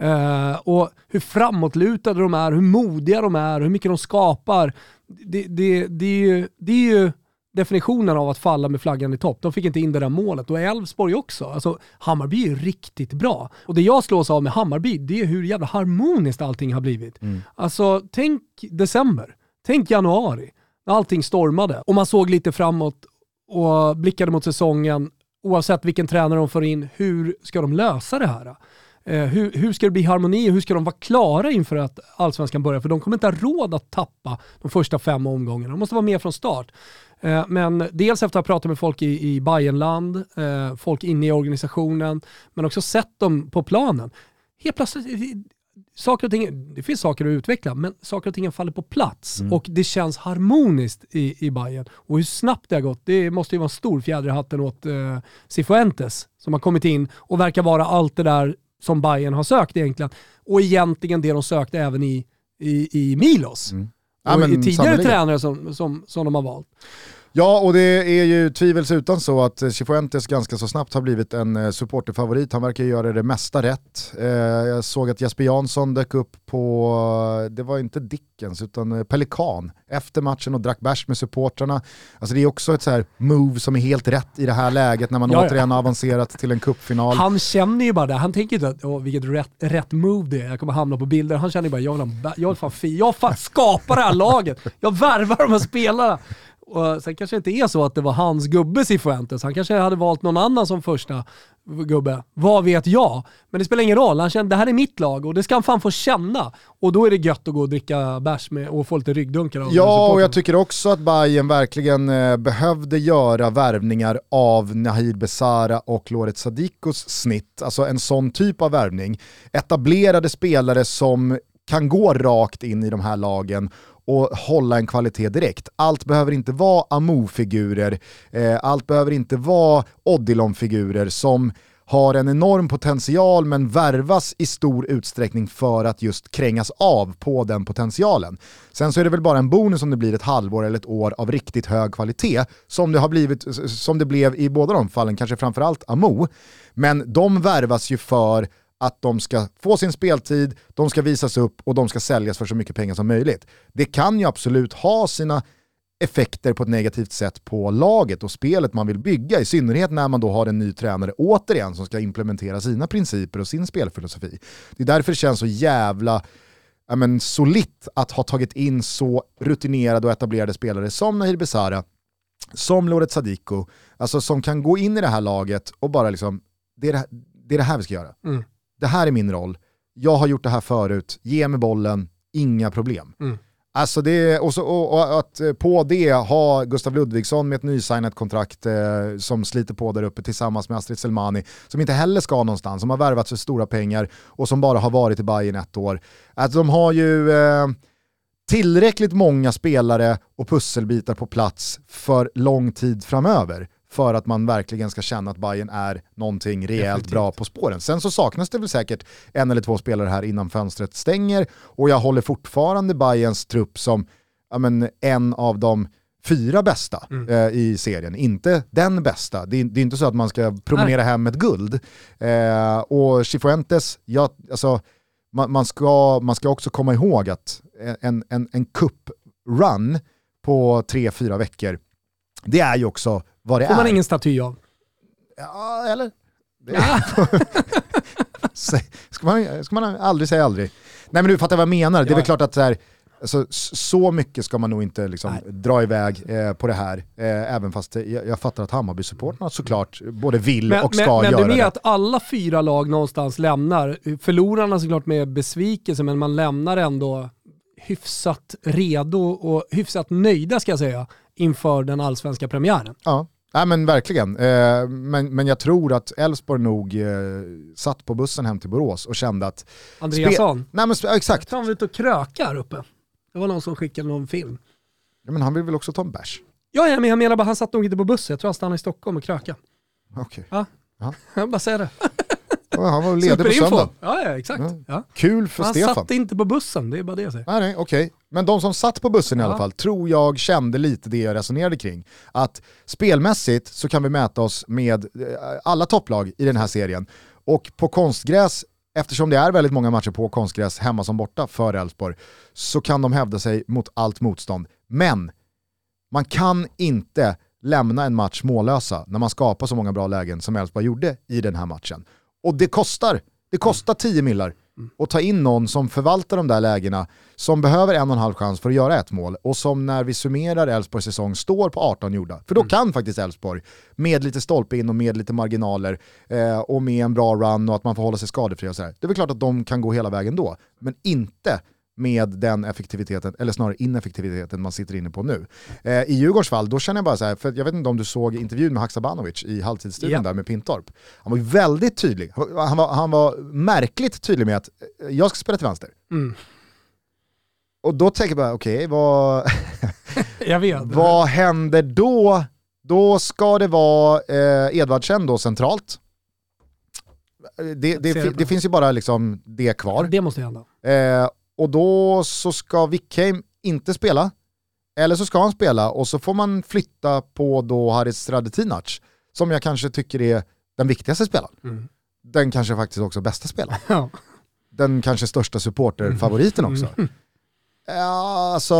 Eh, och hur framåtlutade de är, hur modiga de är, hur mycket de skapar. Det, det, det, är, ju, det är ju definitionen av att falla med flaggan i topp. De fick inte in det där målet. Och Elfsborg också. Alltså, Hammarby är ju riktigt bra. Och det jag slås av med Hammarby, det är hur jävla harmoniskt allting har blivit. Alltså, tänk december. Tänk januari. När allting stormade. Och man såg lite framåt och blickade mot säsongen. Oavsett vilken tränare de får in, hur ska de lösa det här? Eh, hur, hur ska det bli harmoni och hur ska de vara klara inför att allsvenskan börjar? För de kommer inte ha råd att tappa de första fem omgångarna. De måste vara med från start. Eh, men dels efter att ha pratat med folk i, i Bayernland, eh, folk inne i organisationen, men också sett dem på planen. Helt plötsligt, saker och ting, det finns saker att utveckla, men saker och ting faller på plats och det känns harmoniskt i, i Bayern. Och hur snabbt det har gått, det måste ju vara en stor fjäder i hatten åt eh, Cifuentes som har kommit in och verkar vara allt det där som Bayern har sökt egentligen. Och egentligen det de sökte även i, i, i Milos. Ja, och i tidigare sannolikt. tränare som, som, som de har valt. Ja, och det är ju tvivelsutan så att eh, Cifuentes ganska så snabbt har blivit en eh, supporterfavorit. Han verkar göra det mesta rätt. Eh, jag såg att Jesper Jansson dök upp på, det var inte Dickens utan Pelikan efter matchen och drack bärs med supportrarna. Alltså det är också ett så här move som är helt rätt i det här läget när man Ja, återigen har avancerat till en cupfinal. Han känner ju bara det. Han tänker inte att åh, vilket rätt, rätt move det är. Jag kommer hamna på bilder. Han känner ju bara jag vill, ha, jag vill fan jag fan skapar det här laget. Jag värvar de här spelarna. Och sen kanske det inte är så att det var hans gubbe Cifuentes. Han kanske hade valt någon annan som första gubbe. Vad vet jag? Men det spelar ingen roll. Han kände det här är mitt lag och det ska han fan få känna. Och då är det gött att gå och dricka bärs med och få lite ryggdunkar av Ja, och jag tycker också att Bayern verkligen eh, behövde göra värvningar av Nahid Besara och Loret Sadikos snitt. Alltså en sån typ av värvning. Etablerade spelare som kan gå rakt in i de här lagen och hålla en kvalitet direkt. Allt behöver inte vara Amo-figurer, eh, allt behöver inte vara Odilon-figurer som har en enorm potential men värvas i stor utsträckning för att just krängas av på den potentialen. Sen så är det väl bara en bonus om det blir ett halvår eller ett år av riktigt hög kvalitet, som det, har blivit, som det blev i båda de fallen, kanske framförallt Amo. Men de värvas ju för att de ska få sin speltid, de ska visas upp och de ska säljas för så mycket pengar som möjligt. Det kan ju absolut ha sina effekter på ett negativt sätt på laget och spelet man vill bygga, i synnerhet när man då har en ny tränare återigen som ska implementera sina principer och sin spelfilosofi. Det är därför det känns så jävla ja, men, solitt att ha tagit in så rutinerade och etablerade spelare som Nahir Besara, som Loret Sadiko, alltså som kan gå in i det här laget och bara liksom, det är det här, det, är det här vi ska göra. Mm det här är min roll, jag har gjort det här förut, ge mig bollen, inga problem. Mm. Alltså det, och, så, och, och, att på det ha Gustav Ludvigsson med ett nysignat kontrakt eh, som sliter på där uppe tillsammans med Astrid Selmani, som inte heller ska någonstans, som har värvat för stora pengar och som bara har varit i Bayern ett år. Att de har ju eh, tillräckligt många spelare och pusselbitar på plats för lång tid framöver för att man verkligen ska känna att Bayern är någonting rejält bra på spåren. Sen så saknas det väl säkert en eller två spelare här innan fönstret stänger och jag håller fortfarande Bayerns trupp som ja, men, en av de fyra bästa mm. eh, i serien, inte den bästa. Det är, det är, inte så att man ska promenera Nej. hem ett guld. Eh, och Chifuentes, ja, alltså, man, man, ska, man ska också komma ihåg att en, en, en cup-run på tre, fyra veckor, det är ju också vad det Får är. man ingen staty av? Ja, eller? ska, man, ska man aldrig säga aldrig. Nej men du fattar vad jag menar. Det är väl klart att så, här, alltså, så mycket ska man nog inte liksom, dra iväg eh, på det här. Eh, även fast jag, jag fattar att Hammarby-supportrarna såklart både vill men, och ska men, göra det. Men du med att alla fyra lag någonstans lämnar, förlorarna såklart med besvikelse, men man lämnar ändå hyfsat redo och hyfsat nöjda ska jag säga inför den allsvenska premiären. Ja. Nej men verkligen. Eh, men, men jag tror att Elfsborg nog eh, satt på bussen hem till Borås och kände att... Andreasson? Nej men exakt. Han var ute och krökar uppe. Det var någon som skickade någon film. Ja men han vill väl också ta en bärs? Ja, ja men jag menar bara han satt nog inte på bussen. Jag tror han stannade i Stockholm och krökade. Okej. Okay. Ja. ja. Jag bara säger det. Ja, han var ledig på söndag. Ja, ja exakt. Ja. Kul för han Stefan. Han satt inte på bussen, det är bara det jag säger. Nej, nej. Okay. Men de som satt på bussen i alla fall tror jag kände lite det jag resonerade kring. Att spelmässigt så kan vi mäta oss med eh, alla topplag i den här serien. Och på konstgräs, eftersom det är väldigt många matcher på konstgräs hemma som borta för Elfsborg, så kan de hävda sig mot allt motstånd. Men man kan inte lämna en match mållösa när man skapar så många bra lägen som Elfsborg gjorde i den här matchen. Och det kostar. Det kostar 10 millar att ta in någon som förvaltar de där lägena, som behöver en och en halv chans för att göra ett mål och som när vi summerar Elfsborgs säsong står på 18 gjorda. För då mm. kan faktiskt Elfsborg, med lite stolpe in och med lite marginaler eh, och med en bra run och att man får hålla sig skadefri och sådär. Det är väl klart att de kan gå hela vägen då, men inte med den effektiviteten, eller snarare ineffektiviteten man sitter inne på nu. Eh, I Djurgårdens fall, då känner jag bara så här, för jag vet inte om du såg intervjun med Haksabanovic i halvtidsstudion yeah. där med Pintorp. Han var väldigt tydlig, han var, han var märkligt tydlig med att eh, jag ska spela till vänster. Mm. Och då tänker jag bara, okej, okay, vad, jag vet. vad händer då? Då ska det vara eh, Edvardsen då centralt. Eh, det, det, det, det finns ju bara liksom det kvar. Det måste hända. Eh, och då så ska Wickheim inte spela, eller så ska han spela och så får man flytta på då Haris Radetinac, som jag kanske tycker är den viktigaste spelaren. Mm. Den kanske faktiskt också bästa spelaren. Ja. Den kanske största supporterfavoriten mm. också. Mm. Ja, alltså...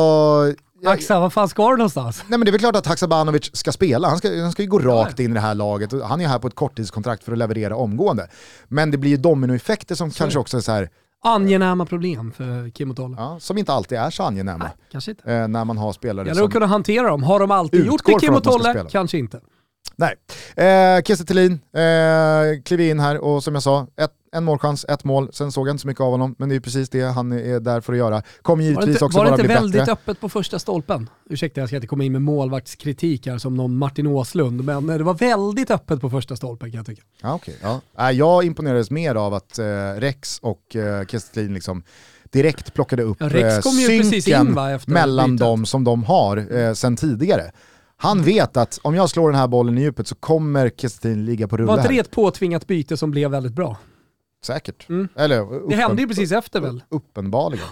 Axa, vad fan ska du någonstans? Nej men det är väl klart att Haksabanovic ska spela, han ska, han ska ju gå rakt in i det här laget. Han är här på ett korttidskontrakt för att leverera omgående. Men det blir ju dominoeffekter som så. kanske också är så här, Angenäma problem för Kim och Tolle. Ja, som inte alltid är så angenäma. Nej, kanske inte. Eh, när man har spelare Gäller som... att kunna hantera dem. Har de alltid gjort det Kim och Tolle? Kanske inte. Nej. Eh, Kiese Thelin eh, klev in här och som jag sa, ett, en målchans, ett mål. Sen såg jag inte så mycket av honom, men det är precis det han är där för att göra. Kommer givetvis inte, också var det inte väldigt öppet på första stolpen? Ursäkta, jag ska inte komma in med målvaktskritik här som någon Martin Åslund, men det var väldigt öppet på första stolpen kan jag tycka. Ja, okay, ja. Eh, jag imponerades mer av att eh, Rex och eh, liksom direkt plockade upp Ja, Rex eh, synken in, va, mellan dem som de har eh, sen tidigare. Han vet att om jag slår den här bollen i djupet så kommer Kiese Thelin ligga på rulle Var inte det ett påtvingat byte som blev väldigt bra? Säkert. Mm. Eller, Det uppen- hände ju precis efter väl? Uppenbarligen.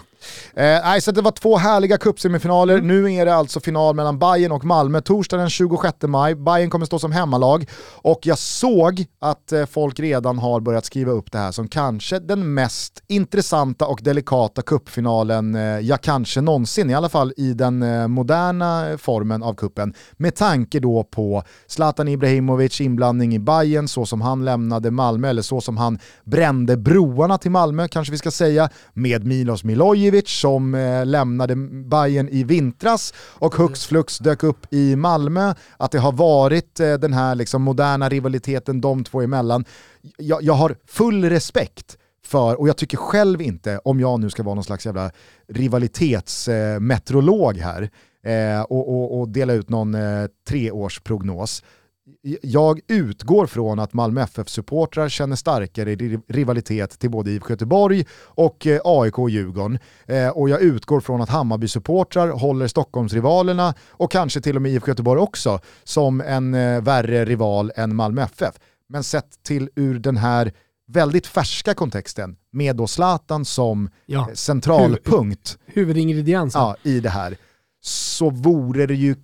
Eh, så det var två härliga cupsemifinaler. Mm. Nu är det alltså final mellan Bayern och Malmö. Torsdag den 26 maj. Bayern kommer stå som hemmalag. Och jag såg att eh, folk redan har börjat skriva upp det här som kanske den mest intressanta och delikata cupfinalen eh, jag kanske någonsin, i alla fall i den eh, moderna formen av kuppen. Med tanke då på Zlatan Ibrahimovic inblandning i Bayern så som han lämnade Malmö, eller så som han brände broarna till Malmö, kanske vi ska säga, med Milos Milojevic som eh, lämnade Bayern i vintras och hux flux dök upp i Malmö. Att det har varit eh, den här liksom moderna rivaliteten de två emellan. Jag, jag har full respekt för, och jag tycker själv inte, om jag nu ska vara någon slags jävla rivalitetsmetrolog här eh, och, och, och dela ut någon eh, treårsprognos, jag utgår från att Malmö FF-supportrar känner starkare ri- rivalitet till både IFK Göteborg och eh, AIK och Djurgården. Eh, och jag utgår från att Hammarby-supportrar håller Stockholmsrivalerna och kanske till och med IFK Göteborg också som en eh, värre rival än Malmö FF. Men sett till ur den här väldigt färska kontexten med då Zlatan som Ja. centralpunkt Huvudingrediensen. ja, i det här så vore det ju,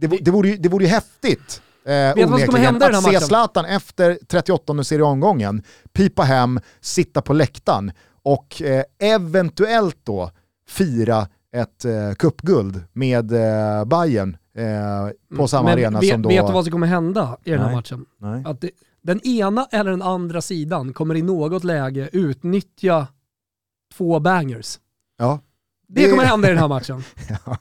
det, det, vore, ju- det vore ju häftigt eh, du vad som hända i den här att se? Zlatan efter 38 serieomgången pipa hem, sitta på läktaren och eh, eventuellt då fira ett eh, cupguld med eh, Bayern eh, på samma Men arena vet, som då... vet du vad som kommer hända i den här Nej. matchen? Nej. Att det, den ena eller den andra sidan kommer i något läge utnyttja två bangers. Ja. Det, kommer hända i den här matchen. Ja.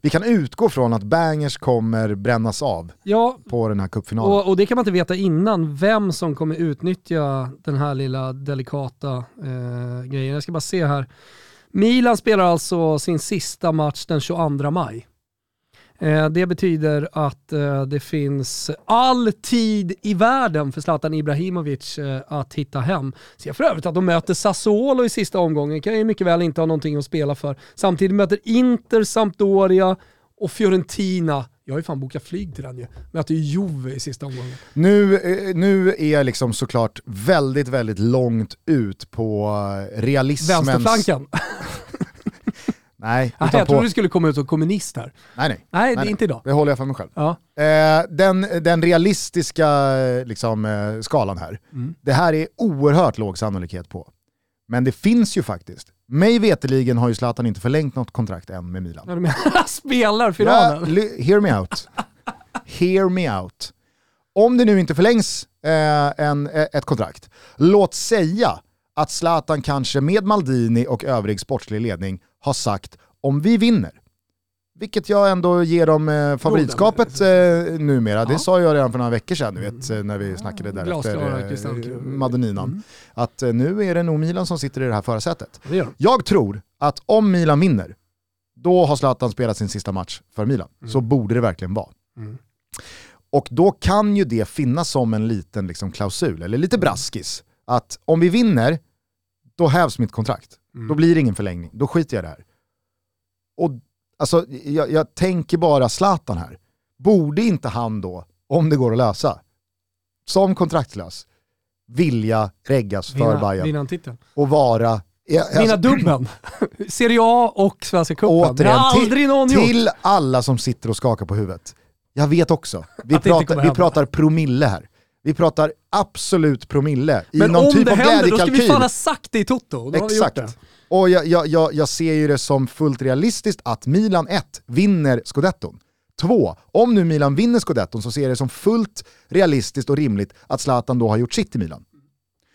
Vi kan utgå från att bangers kommer brännas av Ja, på den här cupfinalen. och, och det kan man inte veta innan vem som kommer utnyttja den här lilla delikata eh, grejen. Jag ska bara se här. Milan spelar alltså sin sista match den 22 maj. Eh, det betyder att eh, det finns all tid i världen för Zlatan Ibrahimovic eh, att hitta hem. Ser för övrigt att de möter Sassuolo i sista omgången, kan ju mycket väl inte ha någonting att spela för. Samtidigt möter Inter, Sampdoria och Fiorentina. Jag har ju fan bokat flyg till den ju. Möter ju Juve i sista omgången. Nu, nu är jag liksom såklart väldigt, väldigt långt ut på realismens... Vänsterflanken. Nej, Ah, jag på... trodde du skulle komma ut som kommunist här. nej, nej. Nej, det nej. är inte idag. Det håller jag för mig själv. Ja. Eh, den, den realistiska liksom, eh, skalan här, Mm. det här är oerhört låg sannolikhet på. Men det finns ju faktiskt. Mig veteligen har ju Zlatan inte förlängt något kontrakt än med Milan. Ja, spelar Ja, finalen? li- hear me out. hear me out. Om det nu inte förlängs eh, en, eh, ett kontrakt, låt säga att Zlatan kanske med Maldini och övrig sportslig ledning har sagt om vi vinner, vilket jag ändå ger dem eh, favoritskapet eh, numera, det Ja. sa jag redan för några veckor sedan, du vet, eh, när vi snackade där efter eh. Madoninan, Mm. att eh, nu är det nog Milan som sitter i det här förarsätet. Det. Jag tror att om Milan vinner, då har Zlatan spelat sin sista match för Milan. Så borde det verkligen vara. Mm. Och då kan ju det finnas som en liten liksom, klausul, eller lite braskis, att om vi vinner, då hävs mitt kontrakt. Mm. Då blir det ingen förlängning, då skiter jag i det här. Och alltså, jag, jag tänker bara Zlatan här. Borde inte han då, om det går att lösa, som kontraktslös, vilja reggas för Bayern och vara... Ja, alltså- Vinna dubbeln. Serie A och Svenska cupen. Återigen, aldrig någon gjort. Till alla som sitter och skakar på huvudet. Jag vet också. Vi, pratar, vi pratar promille här. Vi pratar absolut promille i Men någon om typ det av händer, då ska vi glädjekalkyl. fan ha sagt det i Toto. Då har vi gjort Exakt. det. Och jag, jag, jag, jag ser ju det som fullt realistiskt att Milan 1 vinner scudetton. 2. Om nu Milan vinner scudetton så ser jag det som fullt realistiskt och rimligt att Zlatan då har gjort sitt i Milan.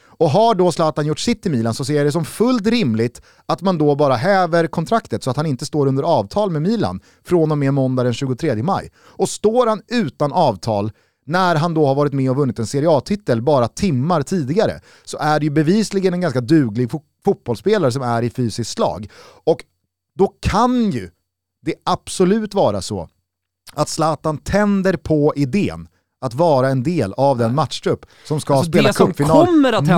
Och har då Zlatan gjort sitt i Milan så ser jag det som fullt rimligt att man då bara häver kontraktet så att han inte står under avtal med Milan från och med måndag den 23 maj. Och står han utan avtal när han då har varit med och vunnit en Serie A-titel bara timmar tidigare, så är det ju bevisligen en ganska duglig fo fotbollsspelare som är i fysiskt slag. Och då kan ju det absolut vara så att Zlatan tänder på idén att vara en del av den matchtrupp som ska Alltså, spela cupfinal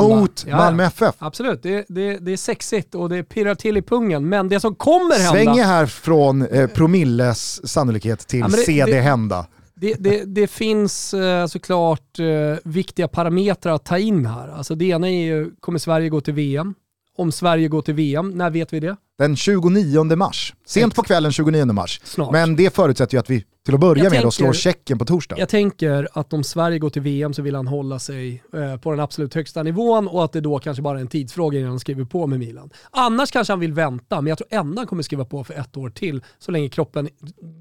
mot Ja. Malmö FF. Absolut, det, det, det är sexigt och det pirrar till i pungen. Men det som kommer hända... Svänger här från eh, promilles sannolikhet till Ja, det- se det- hända. Det, det, det finns eh, såklart eh, viktiga parametrar att ta in här. Alltså det ena är ju, kommer Sverige gå till VM? Om Sverige går till VM, när vet vi det? Den 29 mars. Sent på kvällen 29 mars. Snart. Men det förutsätter ju att vi till att börja Jag med tänker- slår checken på torsdag. Jag tänker att om Sverige går till VM så vill han hålla sig eh, på den absolut högsta nivån och att det då kanske bara är en tidsfråga innan han skriver på med Milan. Annars kanske han vill vänta, men jag tror ändå han kommer skriva på för ett år till så länge kroppen,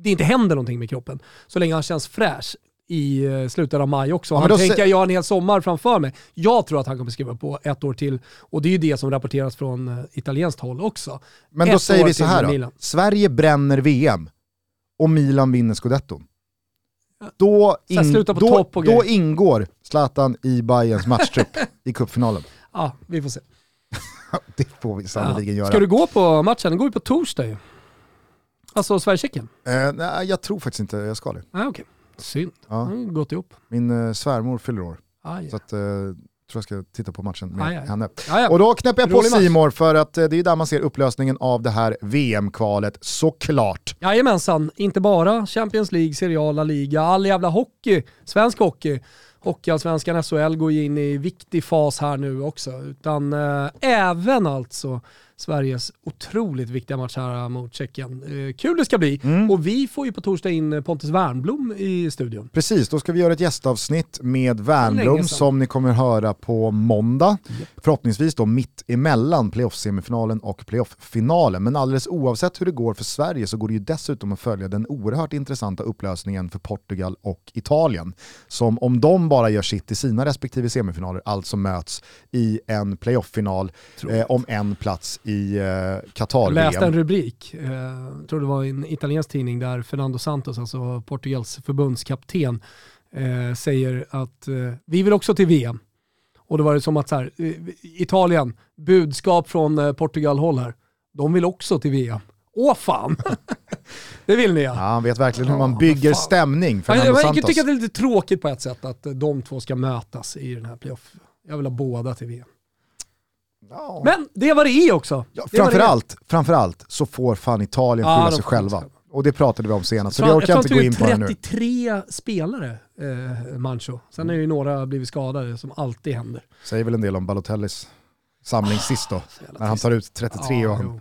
det inte händer någonting med kroppen. Så länge han känns fräsch i eh, slutet av maj också. Ja, han då tänker jag en hel sommar framför mig. Jag tror att han kommer skriva på ett år till och det är ju det som rapporteras från eh, italienskt håll också. Men då Ett säger år vi så här då. Sverige bränner VM och Milan vinner scudetton. Då, in, då, då ingår Zlatan i Bayerns matchtrupp i cupfinalen. Ja, vi får se. Det får vi sannoliken göra. Ska du gå på matchen? Den går ju på torsdag ju. Alltså Sverige-Tjeckien. Eh, nej, jag tror faktiskt inte jag ska det. Nej okej. Synd. Ja. Ja. Mm, gått ihop. Min eh, svärmor fyller år, Aj, så att, eh, tror jag ska titta på matchen med Aj, aj. henne. ja, ja. Och då knäpper jag på. Simor för att eh, det är där man ser upplösningen av det här VM-kvalet, såklart. Jajamensan, inte bara Champions League, Serie A, La Liga, all jävla hockey, svensk hockey. Hockeyallsvenskan SHL går in i viktig fas här nu också. Utan eh, även alltså Sveriges otroligt viktiga match här mot Tjeckien. Eh, kul det ska bli. Mm. Och vi får ju på torsdag in eh, Pontus Wernbloom i studion. Precis, då ska vi göra ett gästavsnitt med sedan. som ni kommer höra på måndag. Förhoppningsvis då mitt emellan playoff-semifinalen och playoff-finalen. Men alldeles oavsett hur det går för Sverige så går det ju dessutom att följa den oerhört intressanta upplösningen för Portugal och Italien. Som om de bara gör sitt i sina respektive semifinaler, alltså möts i en playoff-final eh, om en plats i eh, Jag läste en rubrik, eh, tror det var i en italiensk tidning där Fernando Santos, alltså Portugals förbundskapten, eh, säger att eh, vi vill också till VM. Och då var det som att så här, eh, Italien, budskap från eh, Portugal-håll här, de vill också till VM. Åh fan! det vill ni ja. Ja, han vet verkligen hur Ja, man bygger fan. stämning, Jag, Fernando jag, Santos. tycker att det är lite tråkigt på ett sätt att de två ska mötas i den här playoff. Jag vill ha båda till VM. Ja. Men det var det är också. Ja, framförallt, framförallt så får fan Italien Ja, skylla de sig själva. Och det pratade vi om senast, så Jag det orkar jag inte gå in på nu. han tog ut 33 spelare, eh, Mancho. Sen har ju några blivit skadade, som alltid händer. Säger väl en del om Balotellis samling sist då, Ah, Så när han tar ut 33 och Ja, han jo.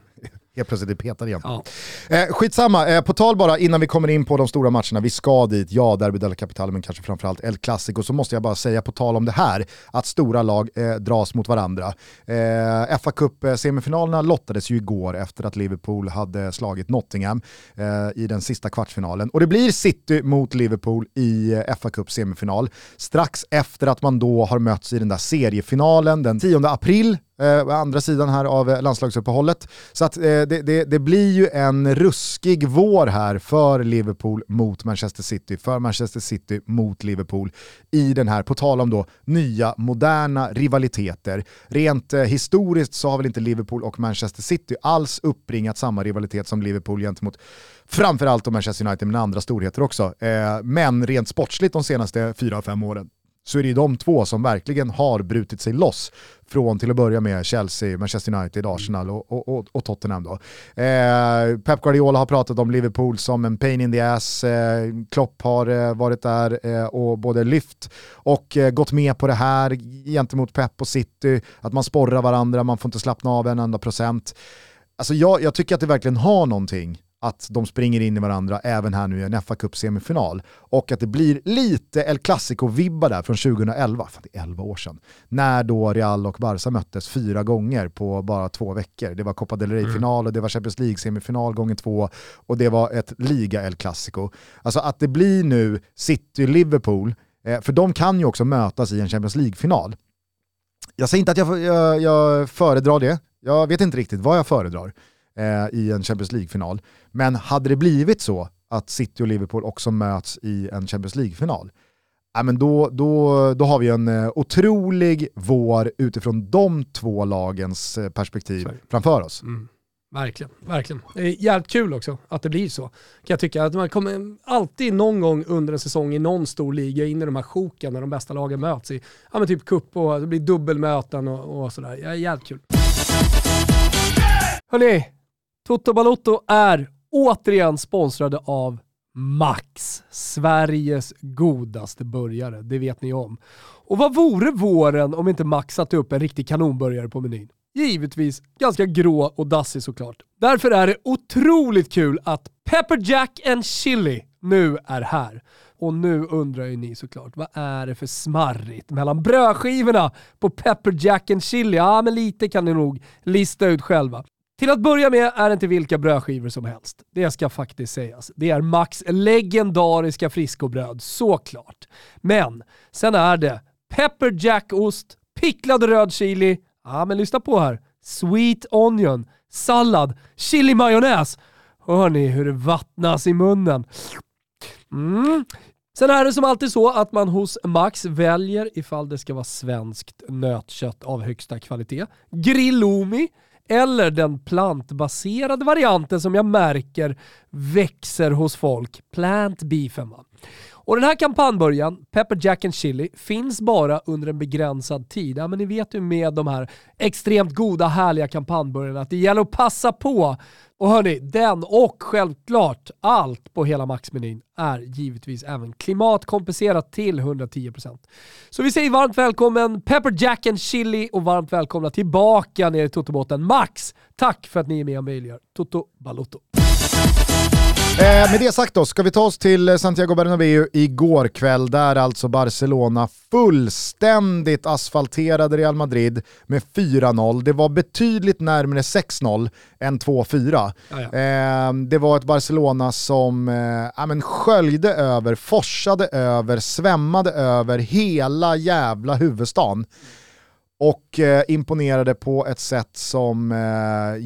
Helt plötsligt är petad igen. Ja. Eh, skitsamma, eh, på tal bara innan vi kommer in på de stora matcherna, vi ska dit, ja Derby della Capitale men kanske framförallt El Clasico, så måste jag bara säga på tal om det här, att stora lag eh, dras mot varandra. Eh, fa Cup-semifinalerna lottades ju igår efter att Liverpool hade slagit Nottingham eh, i den sista kvartsfinalen. Och det blir City mot Liverpool i eh, fa Cup-semifinal, strax efter att man då har mötts i den där seriefinalen den 10 april eh, andra sidan här av eh, landslagsuppehållet. Så att eh, det, det, det blir ju en ruskig vår här för Liverpool mot Manchester City, för Manchester City mot Liverpool i den här, på tal om då nya moderna rivaliteter. Rent eh, historiskt så har väl inte Liverpool och Manchester City alls uppringat samma rivalitet som Liverpool gentemot framförallt då Manchester United men andra storheter också. Eh, men rent sportsligt de senaste 4-5 åren så är det ju de två som verkligen har brutit sig loss från till att börja med Chelsea, Manchester United, Arsenal och, och, och, och Tottenham. Då. Eh, Pep Guardiola har pratat om Liverpool som en pain in the ass, eh, Klopp har eh, varit där eh, och både lyft och eh, gått med på det här gentemot Pep och City, att man sporrar varandra, man får inte slappna av en enda procent. Alltså jag, jag tycker att det verkligen har någonting att de springer in i varandra även här nu i en fa Cup semifinal. Och att det blir lite El Clasico-vibbar där från 2011, fan det är 11 år sedan, när då Real och Barca möttes fyra gånger på bara två veckor. Det var Copa del Rey-final och det var Champions League-semifinal gånger två och det var ett liga El Clasico. Alltså att det blir nu City-Liverpool, eh, för de kan ju också mötas i en Champions League-final. Jag säger inte att jag, jag, jag föredrar det, jag vet inte riktigt vad jag föredrar eh, i en Champions League-final. Men hade det blivit så att City och Liverpool också möts i en Champions League-final, ja, men då, då, då har vi en eh, otrolig vår utifrån de två lagens eh, perspektiv Sorry. framför oss. Mm. Verkligen, verkligen. Det är jävligt kul också att det blir så. Kan jag tycka. Att man kommer alltid någon gång under en säsong i någon stor liga in i de här sjoken när de bästa lagen möts i ja, men typ cup och det blir dubbelmöten och, och sådär. Ja, jävligt kul. Hörni, Toto Balotto är återigen sponsrade av Max, Sveriges godaste burgare. Det vet ni om. Och vad vore våren om inte Max satte upp en riktig kanonburgare på menyn? Givetvis ganska grå och dassig såklart. Därför är det otroligt kul att Pepper Jack and Chili nu är här. Och nu undrar ju ni såklart, vad är det för smarrigt mellan brödskivorna på Pepper Jack and Chili? Ja, men lite kan ni nog lista ut själva. Till att börja med är det inte vilka brödskivor som helst. Det ska faktiskt sägas. Det är Max legendariska friskobröd, såklart. Men sen är det Pepper Jack-ost, picklad röd chili, ja men lyssna på här, sweet onion, sallad, chili majonnäs. Hör ni hur det vattnas i munnen? Mm. Sen är det som alltid så att man hos Max väljer ifall det ska vara svenskt nötkött av högsta kvalitet, grillomi, eller den plantbaserade varianten som jag märker växer hos folk, plant beefen. Va? Och den här kampanjburgaren, Pepper Jack and Chili, finns bara under en begränsad tid. Ja, men ni vet ju med de här extremt goda, härliga kampanjburgarna att det gäller att passa på. Och hörni, den och självklart allt på hela Max-menyn är givetvis även klimatkompenserat till 110%. Så vi säger varmt välkommen Pepper Jack and Chili och varmt välkomna tillbaka ner i Toto-båten Max. Tack för att ni är med och möjliggör Toto Balotto. Eh, med det sagt då, ska vi ta oss till Santiago Bernabéu igår kväll där alltså Barcelona fullständigt asfalterade Real Madrid med 4-0. Det var betydligt närmare 6-0 än 2-4. Eh, det var ett Barcelona som eh, ja, men sköljde över, forsade över, svämmade över hela jävla huvudstaden och eh, imponerade på ett sätt som eh,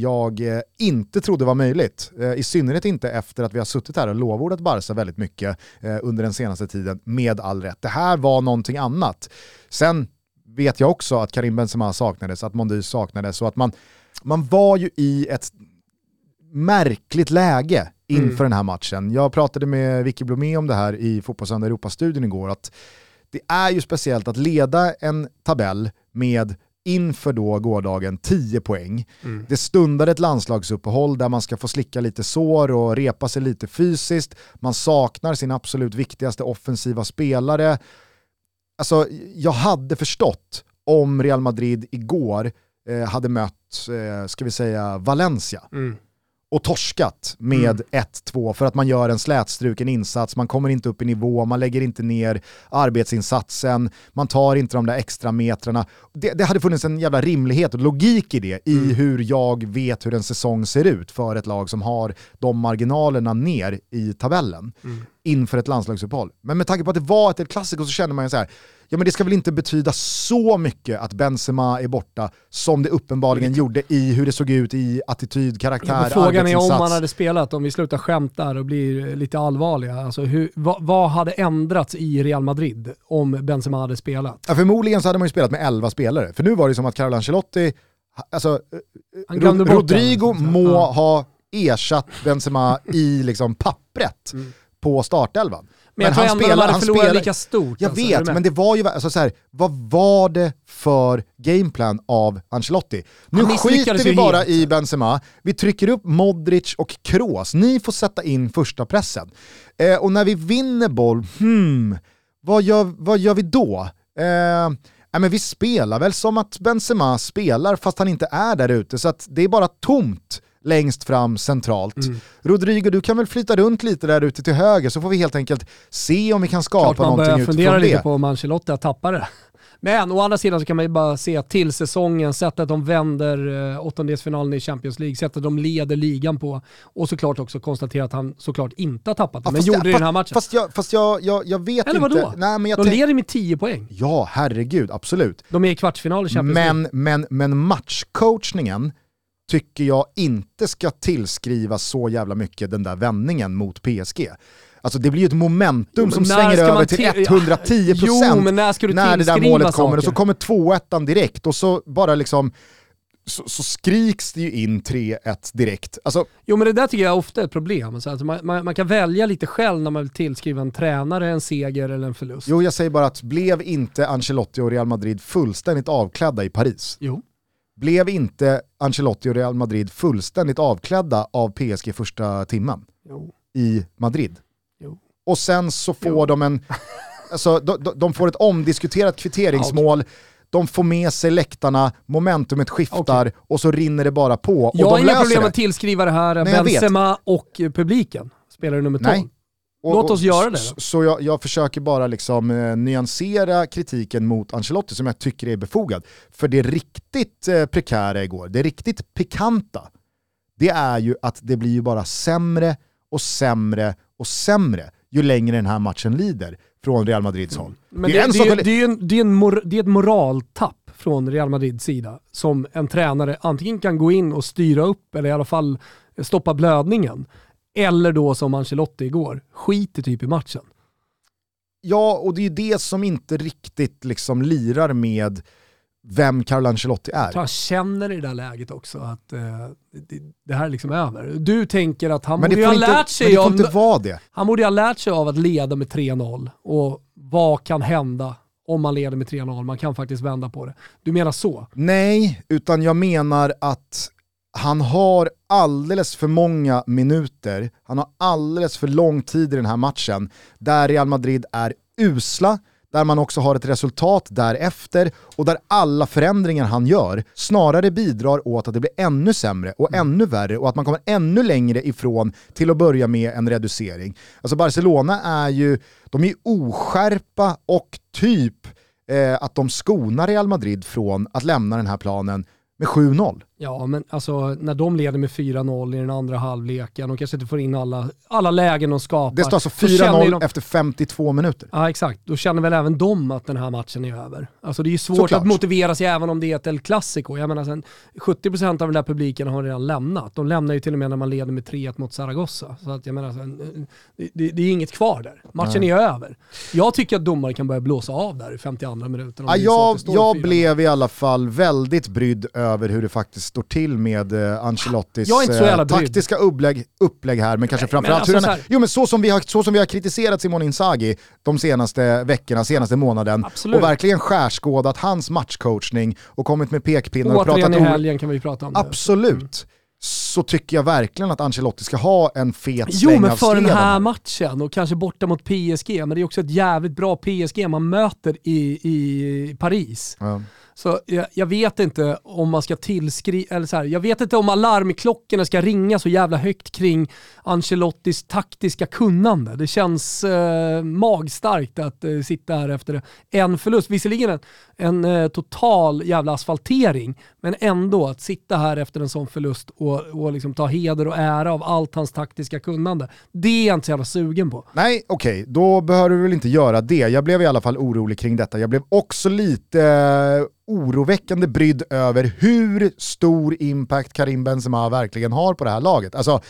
jag eh, inte trodde var möjligt. Eh, I synnerhet inte efter att vi har suttit här och lovordat Barca väldigt mycket eh, under den senaste tiden, med all rätt. Det här var någonting annat. Sen vet jag också att Karim Benzema saknades, att Mondy saknades och att man, man var ju i ett märkligt läge inför Mm. den här matchen. Jag pratade med Vicky Blomé om det här i Fotbollssöndag Europa-studion igår, att det är ju speciellt att leda en tabell med inför då gårdagen 10 poäng. Mm. Det stundar ett landslagsuppehåll där man ska få slicka lite sår och repa sig lite fysiskt. Man saknar sin absolut viktigaste offensiva spelare. Alltså, jag hade förstått om Real Madrid igår eh, hade mött, eh, ska vi säga, Valencia Mm. Och torskat med Mm. 1-2 för att man gör en slätstruken insats, man kommer inte upp i nivå, man lägger inte ner arbetsinsatsen, man tar inte de där extra metrarna. Det, det hade funnits en jävla rimlighet och logik i det, i Mm. hur jag vet hur en säsong ser ut för ett lag som har de marginalerna ner i tabellen Mm. Inför ett landslagsuppehåll. Men med tanke på att det var ett El Clasico så känner man ju så här, ja men det ska väl inte betyda så mycket att Benzema är borta som det uppenbarligen gjorde i hur det såg ut i attityd, karaktär, Ja, frågan är om man hade spelat, om vi slutar skämta och blir lite allvarliga. Alltså hur, vad, vad hade ändrats i Real Madrid om Benzema hade spelat? Ja, förmodligen så hade man ju spelat med 11 spelare, för nu var det som att Carlo Ancelotti, alltså Han glömde Ro- bort Rodrigo den. må Ja. ha ersatt Benzema i liksom pappret Mm. På startelvan. Men jag tror de hade förlorat spelar- lika stort. Jag alltså, vet, men det var ju, alltså så här, vad var det för gameplan av Ancelotti? Nu Han skiter vi bara helt. i Benzema, vi trycker upp Modric och Kroos, ni får sätta in första pressen. Eh, och när vi vinner boll, hmm, vad gör, vad gör vi då? Eh, men vi spelar väl som att Benzema spelar fast han inte är där ute, så att det är bara tomt längst fram centralt. Mm. Rodrigo, du kan väl flytta runt lite där ute till höger så får vi helt enkelt se om vi kan skapa Klart man någonting börjar utifrån fundera det. lite på om Ancelotti har tappat det. Men å andra sidan så kan man ju bara se till säsongen, sättet de vänder eh, åttondelsfinalen i Champions League, sättet de leder ligan på och såklart också konstatera att han såklart inte har tappat det, Ja, men gjorde jag- det i den här matchen. Fast jag, fast jag, jag, jag vet Eller inte. vadå? Nej, men jag de tänk- leder med 10 poäng. Ja, herregud, absolut. De är i kvartsfinal i Champions League. Men, men, men matchcoachningen tycker jag inte ska tillskrivas så jävla mycket den där vändningen mot PSG. Alltså det blir ju ett momentum men som svänger över till till- 110% Jo, men när ska du när det där målet kommer och så saker? kommer 2-1 direkt och så bara liksom så, så skriks det ju in 3-1 direkt. Alltså, Jo men det där tycker jag ofta är ett problem. Så att man, man, man kan välja lite själv när man vill tillskriva en tränare en seger eller en förlust. jo jag säger bara att blev inte Ancelotti och Real Madrid fullständigt avklädda i Paris? Jo. Blev inte Ancelotti och Real Madrid fullständigt avklädda av PSG första timmen jo. i Madrid? Jo. Och sen så får Jo. de en, alltså, de, de- får ett omdiskuterat kvitteringsmål, de får med sig läktarna, momentumet skiftar och så rinner det bara på. Jag har inga problem det. att tillskriva det här Nej. Benzema och publiken. Spelare nummer 12. Nej. Och- Låt oss och- göra det Så, då. så jag, jag försöker bara liksom eh, nyansera kritiken mot Ancelotti som jag tycker är befogad. För det riktigt eh, prekära igår, det riktigt pikanta, det är ju att det blir ju bara sämre och sämre och sämre ju längre den här matchen lider från Real Madrids håll. Men Det är det, en det, sak är, att- det, är en, det, är en mor, det är ett moraltapp från Real Madrids sida som en tränare antingen kan gå in och styra upp eller i alla fall stoppa blödningen. Eller då som Ancelotti igår, skiter typ i matchen. Ja, och det är ju det som inte riktigt liksom lirar med vem Carlo Ancelotti Jag tror är. han känner i det där läget också att eh, det, det här är liksom över. Du tänker att han borde ju ha lärt sig av... Han borde ha lärt sig av att leda med 3-0 och vad kan hända om man leder med 3-0? Man kan faktiskt vända på det. Du menar så? Nej, utan jag menar att han har alldeles för många minuter, han har alldeles för lång tid i den här matchen där Real Madrid är usla, där man också har ett resultat därefter och där alla förändringar han gör snarare bidrar åt att det blir ännu sämre och ännu värre och att man kommer ännu längre ifrån till att börja med en reducering. Alltså Barcelona är ju, de är oskärpa och typ eh, att de skonar Real Madrid från att lämna den här planen med 7-0. Ja, men alltså när de leder med 4-0 i den andra halvleken, de kanske inte får in alla, alla lägen de skapar. Det står alltså Då känner ju 4-0 de- efter 52 minuter. Ja exakt, då känner väl även de att den här matchen är över. Alltså det är ju svårt Såklart. att motivera sig även om det är ett El Clasico. Jag menar sen, 70% av den där publiken har redan lämnat. De lämnar ju till och med när man leder med 3-1 mot Zaragoza. Så att jag menar, sen, det, det, är inget kvar där. Matchen Nej. är över. Jag tycker att domare kan börja blåsa av där i 52 minuten. om Ja, jag jag 4-0. blev i alla fall väldigt brydd över hur det faktiskt står till med eh, Ancelottis eh, taktiska upplägg, upplägg här, men kanske Nej, framförallt men hur alltså så här- jo, men så, som vi har, så som vi har kritiserat Simon Inzaghi de senaste veckorna, senaste månaden Absolut. och verkligen skärskådat hans matchcoachning och kommit med pekpinnar och Återigen pratat i helgen kan vi prata om det. Absolut. Så tycker jag verkligen att Ancelotti ska ha en fet Jo sväng men för den här matchen och kanske borta mot PSG, men det är också ett jävligt bra PSG man möter i, i Paris. Ja. Så jag, jag vet inte om man ska tillskriva, eller så här, jag vet inte om alarmklockorna ska ringa så jävla högt kring Ancelottis taktiska kunnande. Det känns eh, magstarkt att eh, sitta här efter en förlust. Visserligen en, en eh, total jävla asfaltering, men ändå att sitta här efter en sån förlust och, och liksom ta heder och ära av allt hans taktiska kunnande. Det är jag inte så jävla sugen på. Nej, okej, då behöver du väl inte göra det. Jag blev i alla fall orolig kring detta. Jag blev också lite eh, oroväckande brydd över hur stor impact Karim Benzema verkligen har på det här laget. Alltså,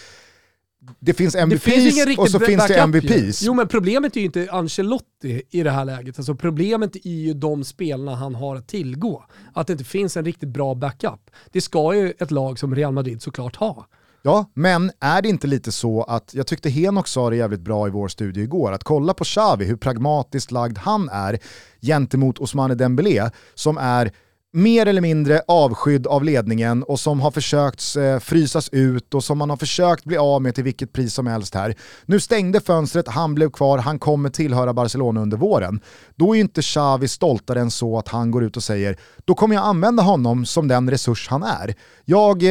det finns Det MVPs finns ingen och så finns det backup ju. MVPs. Jo men problemet är ju inte Ancelotti i det här läget. Alltså problemet är ju de spelarna han har att tillgå. Att det inte finns en riktigt bra backup. Det ska ju ett lag som Real Madrid såklart ha. Ja, men är det inte lite så att, jag tyckte Henok sa det jävligt bra i vår studio igår, att kolla på Xavi, hur pragmatiskt lagd han är gentemot Ousmane Dembélé, som är mer eller mindre avskydd av ledningen och som har försökt eh, frysas ut och som man har försökt bli av med till vilket pris som helst här. Nu stängde fönstret, han blev kvar, han kommer tillhöra Barcelona under våren. Då är inte Xavi stoltare än så att han går ut och säger då kommer jag använda honom som den resurs han är. Jag, eh,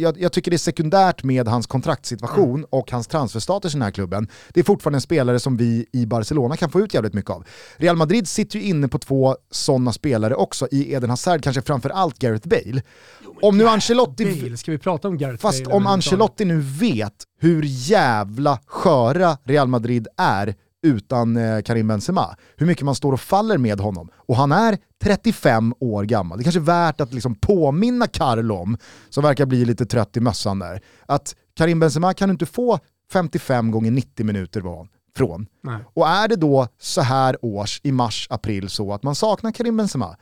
jag, jag tycker det är sekundärt med hans kontraktssituation mm. och hans transferstatus i den här klubben. Det är fortfarande en spelare som vi i Barcelona kan få ut jävligt mycket av. Real Madrid sitter ju inne på två sådana spelare också i Eden Hazard, kanske framförallt Gareth Bale. Jo, om nu Ancelotti... Bale, ska vi prata om Gareth Fast Bale om Ancelotti nu vet hur jävla sköra Real Madrid är utan eh, Karim Benzema. Hur mycket man står och faller med honom. Och han är 35 år gammal. Det är kanske är värt att liksom påminna Carlo om, som verkar bli lite trött i mössan där, att Karim Benzema kan du inte få 55 gånger 90 minuter var från. Nej. Och är det då så här års, i mars, april, så att man saknar Karim Benzema,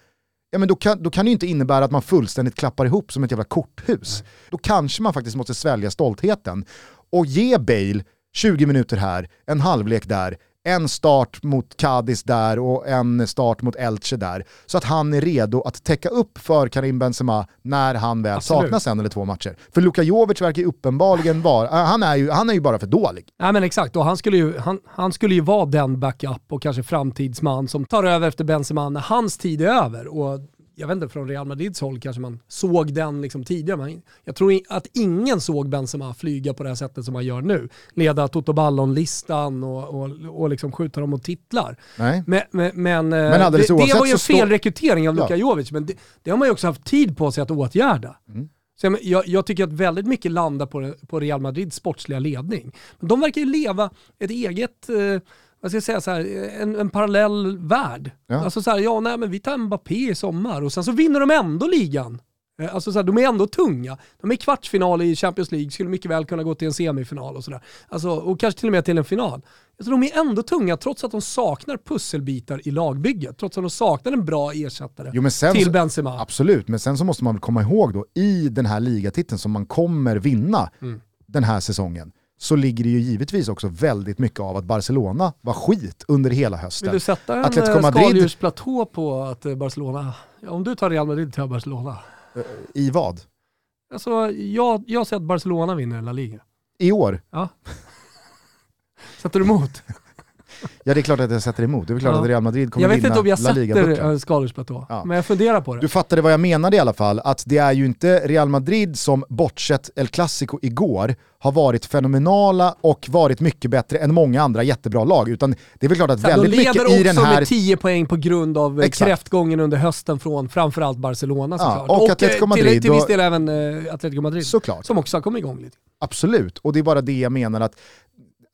ja men då kan, då kan det ju inte innebära att man fullständigt klappar ihop som ett jävla korthus. Nej. Då kanske man faktiskt måste svälja stoltheten och ge Bale 20 minuter här, en halvlek där, en start mot Cadiz där och en start mot Elche där. Så att han är redo att täcka upp för Karim Benzema när han väl Absolut. saknas en eller två matcher. För Luka Jovic verkar ju uppenbarligen vara, äh, han är ju, han är ju bara för dålig. Nej men exakt, och han skulle, ju, han, han skulle ju vara den backup och kanske framtidsman som tar över efter Benzema när hans tid är över. Och jag vet inte, från Real Madrids håll kanske man såg den liksom tidigare. Men jag tror att ingen såg Benzema flyga på det här sättet som han gör nu. Leda Toto Ballon-listan och, och, och liksom skjuta dem mot titlar. Nej. Men, men, men, eh, men det, det, var ju en felrekrytering av Luka ja. Jovic, men det, det, har man ju också haft tid på sig att åtgärda. Mm. Så jag, jag, tycker att väldigt mycket landar på, på Real Madrids sportsliga ledning. Men de verkar ju leva ett eget eh, vad ska jag säga, så här, en, en parallell värld. Ja. Alltså så här, ja nej men vi tar Mbappé i sommar och sen så vinner de ändå ligan. Eh, alltså så här, de är ändå tunga. De är i kvartsfinal i Champions League, skulle mycket väl kunna gå till en semifinal och sådär. Alltså, och kanske till och med till en final. Alltså, de är ändå tunga trots att de saknar pusselbitar i lagbygget. Trots att de saknar en bra ersättare jo, till Benzema. Absolut, men sen så måste man komma ihåg då, i den här ligatiteln som man kommer vinna mm. den här säsongen, så ligger det ju givetvis också väldigt mycket av att Barcelona var skit under hela hösten. Vill du sätta en Atletico eh, Madrid... skaldjursplatå på att eh, Barcelona, om du tar Real Madrid jag Barcelona. Eh, I vad? Alltså, jag, jag säger att Barcelona vinner La Liga. I år? Ja. Sätter du emot? Ja det är klart att jag sätter emot. Det är klart ja. att Real Madrid kommer vinna Jag vet inte om jag sätter skaldjursplatå, ja. men jag funderar på det. Du fattade vad jag menade i alla fall, att det är ju inte Real Madrid som bortsett El Clasico igår har varit fenomenala och varit mycket bättre än många andra jättebra lag. Utan det är väl klart att väldigt mycket i den här... De leder också med 10 poäng på grund av eh, Exakt. kräftgången under hösten från framförallt Barcelona såklart. Ja, och, och Atletico Madrid. Till, till viss del även uh, Atletico Madrid. Såklart. Som också har kommit igång lite. Absolut, och det är bara det jag menar att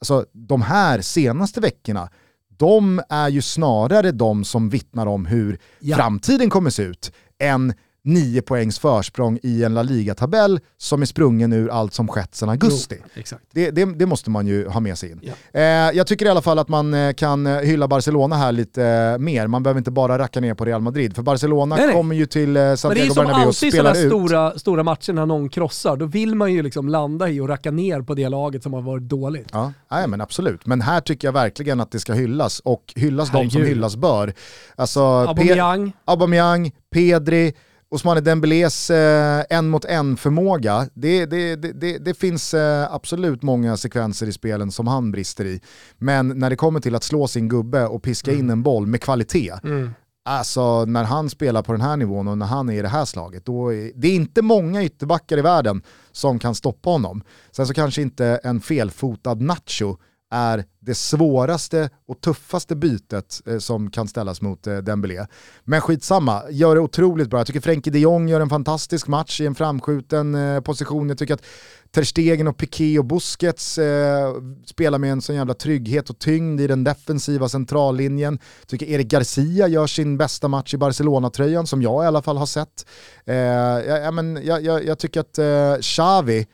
alltså, de här senaste veckorna, de är ju snarare de som vittnar om hur ja. framtiden kommer se ut än 9 poängs försprång i en La Liga-tabell som är sprungen ur allt som skett sedan augusti. Jo, det, det, det, måste man ju ha med sig in. Ja. Eh, jag tycker i alla fall att man eh, kan eh, hylla Barcelona här lite eh, mer. Man behöver inte bara racka ner på Real Madrid, för Barcelona nej, nej. kommer ju till eh, Santiago Bernabéu och spelar ut. Det är som alltid stora, stora matcher när någon krossar, då vill man ju liksom landa i och racka ner på det laget som har varit dåligt. Ja, nej, men absolut. Men här tycker jag verkligen att det ska hyllas, och hyllas Herregud. de som hyllas bör. Alltså, Aubameyang. Pe Aubameyang, Pedri, Osmane Dembélés eh, en mot en förmåga, det, det, det, det finns eh, absolut många sekvenser i spelen som han brister i. Men när det kommer till att slå sin gubbe och piska mm. in en boll med kvalitet, mm. Alltså när han spelar på den här nivån och när han är i det här slaget, då är, det är inte många ytterbackar i världen som kan stoppa honom. Sen så kanske inte en felfotad Nacho är det svåraste och tuffaste bytet eh, som kan ställas mot eh, Dembélé. Men skitsamma, gör det otroligt bra. Jag tycker Frenkie de Jong gör en fantastisk match i en framskjuten eh, position. Jag tycker att Ter Stegen och Piqué och Busquets eh, spelar med en sån jävla trygghet och tyngd i den defensiva centrallinjen. Jag tycker Erik Garcia gör sin bästa match i Barcelona-tröjan, som jag i alla fall har sett. Eh, ja, men, jag, jag, jag tycker att eh, Xavi,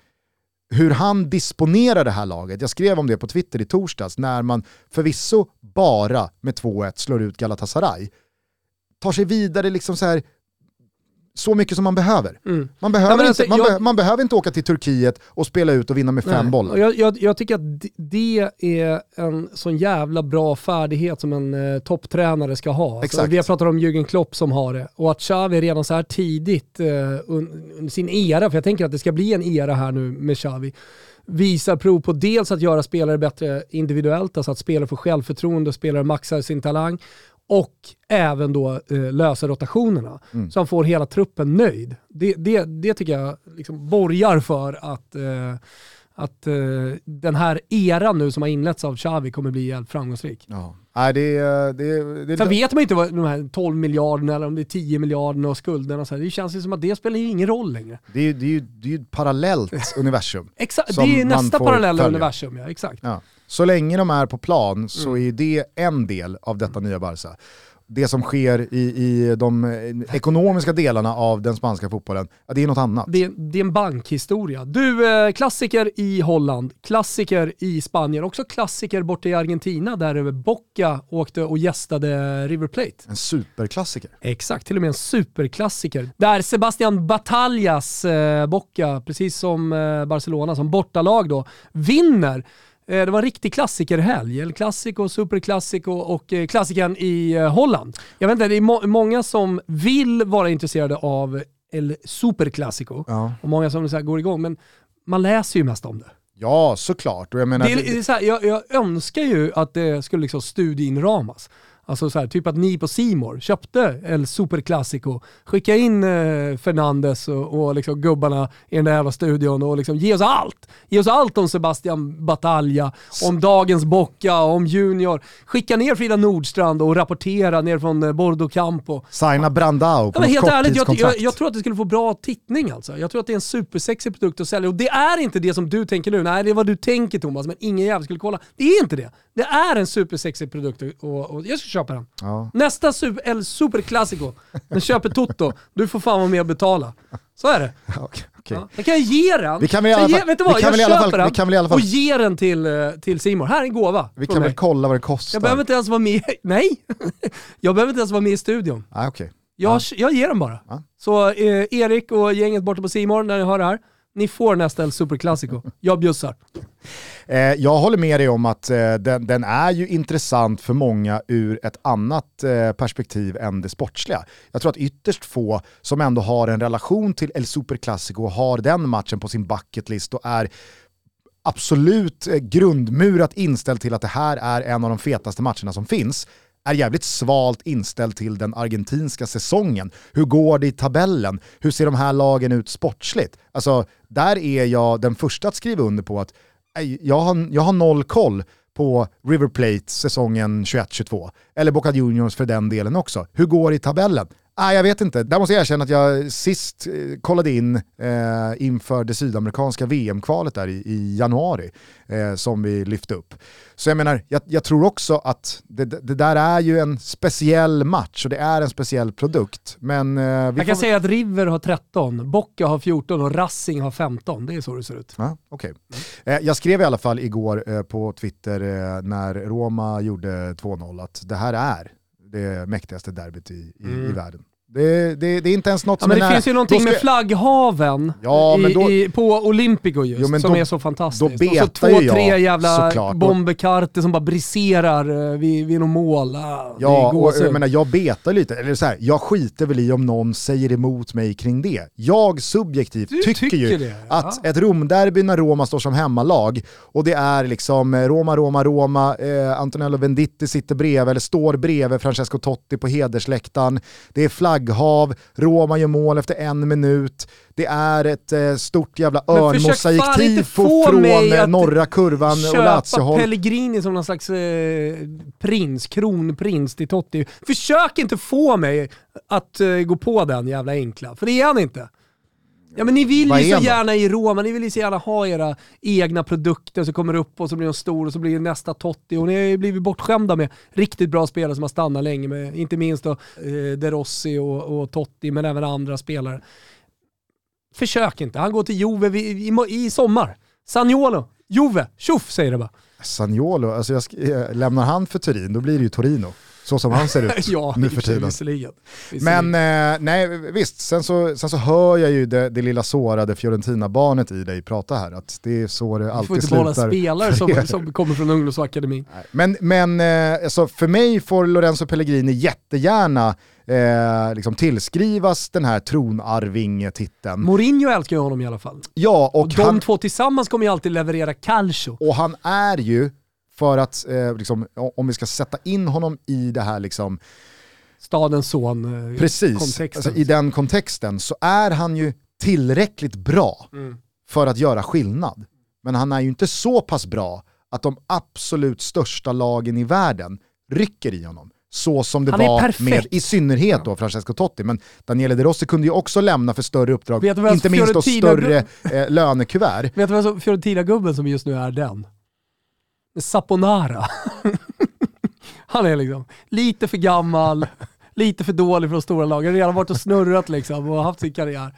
hur han disponerar det här laget. Jag skrev om det på Twitter i torsdags när man förvisso bara med 2-1 slår ut Galatasaray. Tar sig vidare liksom så här så mycket som man behöver. Mm. Man, behöver Nej, men inte, alltså, man, jag- be, man behöver inte åka till Turkiet och spela ut och vinna med fem Nej. bollar. Och Jag, jag, jag tycker att det är en sån jävla bra färdighet som en eh, topptränare ska ha. Alltså, Exakt. vi har pratat om Jürgen Klopp som har det. Och att Xavi redan så här tidigt eh, un- under sin era, för jag tänker att det ska bli en era här nu med Xavi, visar prov på dels att göra spelare bättre individuellt, alltså att spelare får självförtroende, spelare maxar sin talang och även då eh, lösa rotationerna. Mm. Så han får hela truppen nöjd. Det, det, det tycker jag liksom borgar för att, eh, att eh, den här eran nu som har inletts av Xavi kommer bli jävligt framgångsrik. Ja. Nej, det, är- det, det, Sen vet man inte vad de här 12 miljarderna eller om det är 10 miljarderna och skulderna. Så här. Det känns ju som att det spelar ju ingen roll längre. det, är, ju- det, är ju, det är ju ett parallellt universum. Exakt, det är nästa parallella följa. universum. Ja, exakt. Ja. Så länge de är på plan så Mm. är det en del av detta nya Barca. Det som sker i, i de eh, ekonomiska delarna av den spanska fotbollen, ja, det är något annat. Det, det är en bankhistoria. Du, eh, klassiker i Holland, klassiker i Spanien, också klassiker borta i Argentina där Boca åkte och gästade River Plate. En superklassiker. Exakt, till och med en superklassiker. Där Sebastian Batallas eh, Boca, precis som eh, Barcelona, som bortalag då, vinner. Eh, det var en riktig klassikerhelg. El Clasico, Superklassico och eh, klassikern i eh, Holland. Jag vet inte, det är må- många som vill vara intresserade av El Superklassico Ja. och många som så går igång, men man läser ju mest om det. ja, såklart. Och jag, menar, det, är, det är så här, jag, jag önskar ju att det skulle liksom studieinramas. Alltså så här, typ att ni på Simor köpte El Superclásico, skicka in eh, Fernandes och, och liksom gubbarna i den där jävla studion och liksom ge oss allt. Ge oss allt om Sebastian Batalja, om dagens Bocca, om Junior. Skicka ner Frida Nordstrand och rapportera ner från eh, Bordo Campo. Signa Brandao på Ja, helt ärligt, jag, jag, jag tror att det skulle få bra tittning alltså. Jag tror att det är en supersexig produkt att sälja. Och det är inte det som du tänker nu. Nej, det är vad du tänker Thomas, men ingen jävel skulle kolla. Det är inte det. Det är en supersexig produkt och, och jag ska köpa den. Ja. Nästa super, El Super den köper Toto. Du får fan vara med och betala. Så är det. Okej, okej. Ja. Jag kan ge den. Vi kan väl i alla fall- vet du vi vad? kan Jag köper fall- den vi kan väl i alla fall- och ger den till, eh, till Simon. Här är en gåva. Vi kan mig. väl kolla vad det kostar? Jag behöver inte ens vara med. Nej, jag behöver inte ens vara med i studion. Nej, okej. Jag, jag ger den bara. Ja. Så eh, Erik och gänget borta på Simor när ni hör det här, ni får nästa El Superclásico. Jag bjussar. Eh, jag håller med dig om att eh, den, den är ju intressant för många ur ett annat eh, perspektiv än det sportsliga. Jag tror att ytterst få som ändå har en relation till El Superclásico och har den matchen på sin bucketlist och är absolut eh, grundmurat inställd till att det här är en av de fetaste matcherna som finns, är jävligt svalt inställd till den argentinska säsongen. Hur går det i tabellen? Hur ser de här lagen ut sportsligt? Alltså, där är jag den första att skriva under på att jag har, jag har noll koll på River Plate säsongen 21-22. Eller Boca Juniors för den delen också. Hur går det i tabellen? Nej, jag vet inte. Där måste jag erkänna att jag sist eh, kollade in eh, inför det sydamerikanska VM-kvalet där i, i januari eh, som vi lyfte upp. Så jag menar, jag, jag tror också att det, det där är ju en speciell match och det är en speciell produkt. Men eh, Jag får... kan säga att River har 13, Bocca har 14 och Racing har 15. Det är så det ser ut. Ja, okej. Eh, jag skrev i alla fall igår eh, på Twitter när Roma gjorde 2-0 att det här är det mäktigaste derbyt i, i, i världen. Det, det, det är inte ens något Ja, som men är det nära. finns ju någonting ska- med flagghaven Ja, i, då- i, på Olympico just, Jo, som då- är så fantastiskt. då och så betar två, jag, tre jävla såklart. bomberkartor som bara briserar eh, vid, vid något mål. Ah, Ja, och jag, menar, jag betar lite, eller så här, jag skiter väl i om någon säger emot mig kring det. Jag subjektivt tycker, tycker ju det, att ja. ett Romderby när Roma står som hemmalag och det är liksom eh, Roma, Roma, Roma, eh, Antonello Venditti sitter bredvid, eller står bredvid Francesco Totti på hedersläktaren. Det är flagghav, Roma gör mål efter en minut. Det är ett eh, stort jävla örnmosaiktifo från eh, norra kurvan och Lazio-håll. Pellegrini som någon slags eh, prins, kronprins till Totti. Försök inte få mig att eh, gå på den jävla enkla, för det är han inte. Ja men ni vill Vad ju så gärna i Roma, ni vill ju så gärna ha era egna produkter som kommer upp och så blir de stor och så blir det nästa Totti. Och ni har ju blivit bortskämda med riktigt bra spelare som har stannat länge med, inte minst då eh, De Rossi och, och Totti, men även andra spelare. Försök inte, han går till Juve i, i, i sommar. Saniolo, Juve, tjoff säger det bara. Saniolo, alltså jag lämnar han för Turin, då blir det ju Torino. Så som han ser ut ja, nu för tiden. Visserligen. Men eh, nej, visst, sen så, sen så hör jag ju det, det lilla sårade Fiorentina-barnet i dig prata här, att det är så det alltid slutar. Du får inte behålla spelare som, som kommer från ungdomsakademin. Men, men eh, alltså för mig får Lorenzo Pellegrini jättegärna eh, liksom tillskrivas den här tronarving-titeln. Mourinho älskar ju honom i alla fall. Ja, och, och de han, två tillsammans kommer ju alltid leverera calcio. Och han är ju, för att, eh, liksom, om vi ska sätta in honom i det här liksom, Stadens son eh, Precis, alltså, i den kontexten så är han ju tillräckligt bra mm. för att göra skillnad. Men han är ju inte så pass bra att de absolut största lagen i världen rycker i honom så som det var perfekt. med, i synnerhet då Francesco Totti, men Daniele De Rossi kunde ju också lämna för större uppdrag, inte minst då större eh, lönekuvert. Vet du vad Fiorentina-gubben som just nu är den? Saponara. Han är liksom lite för gammal, lite för dålig för de stora lagen, redan varit och snurrat liksom och haft sin karriär.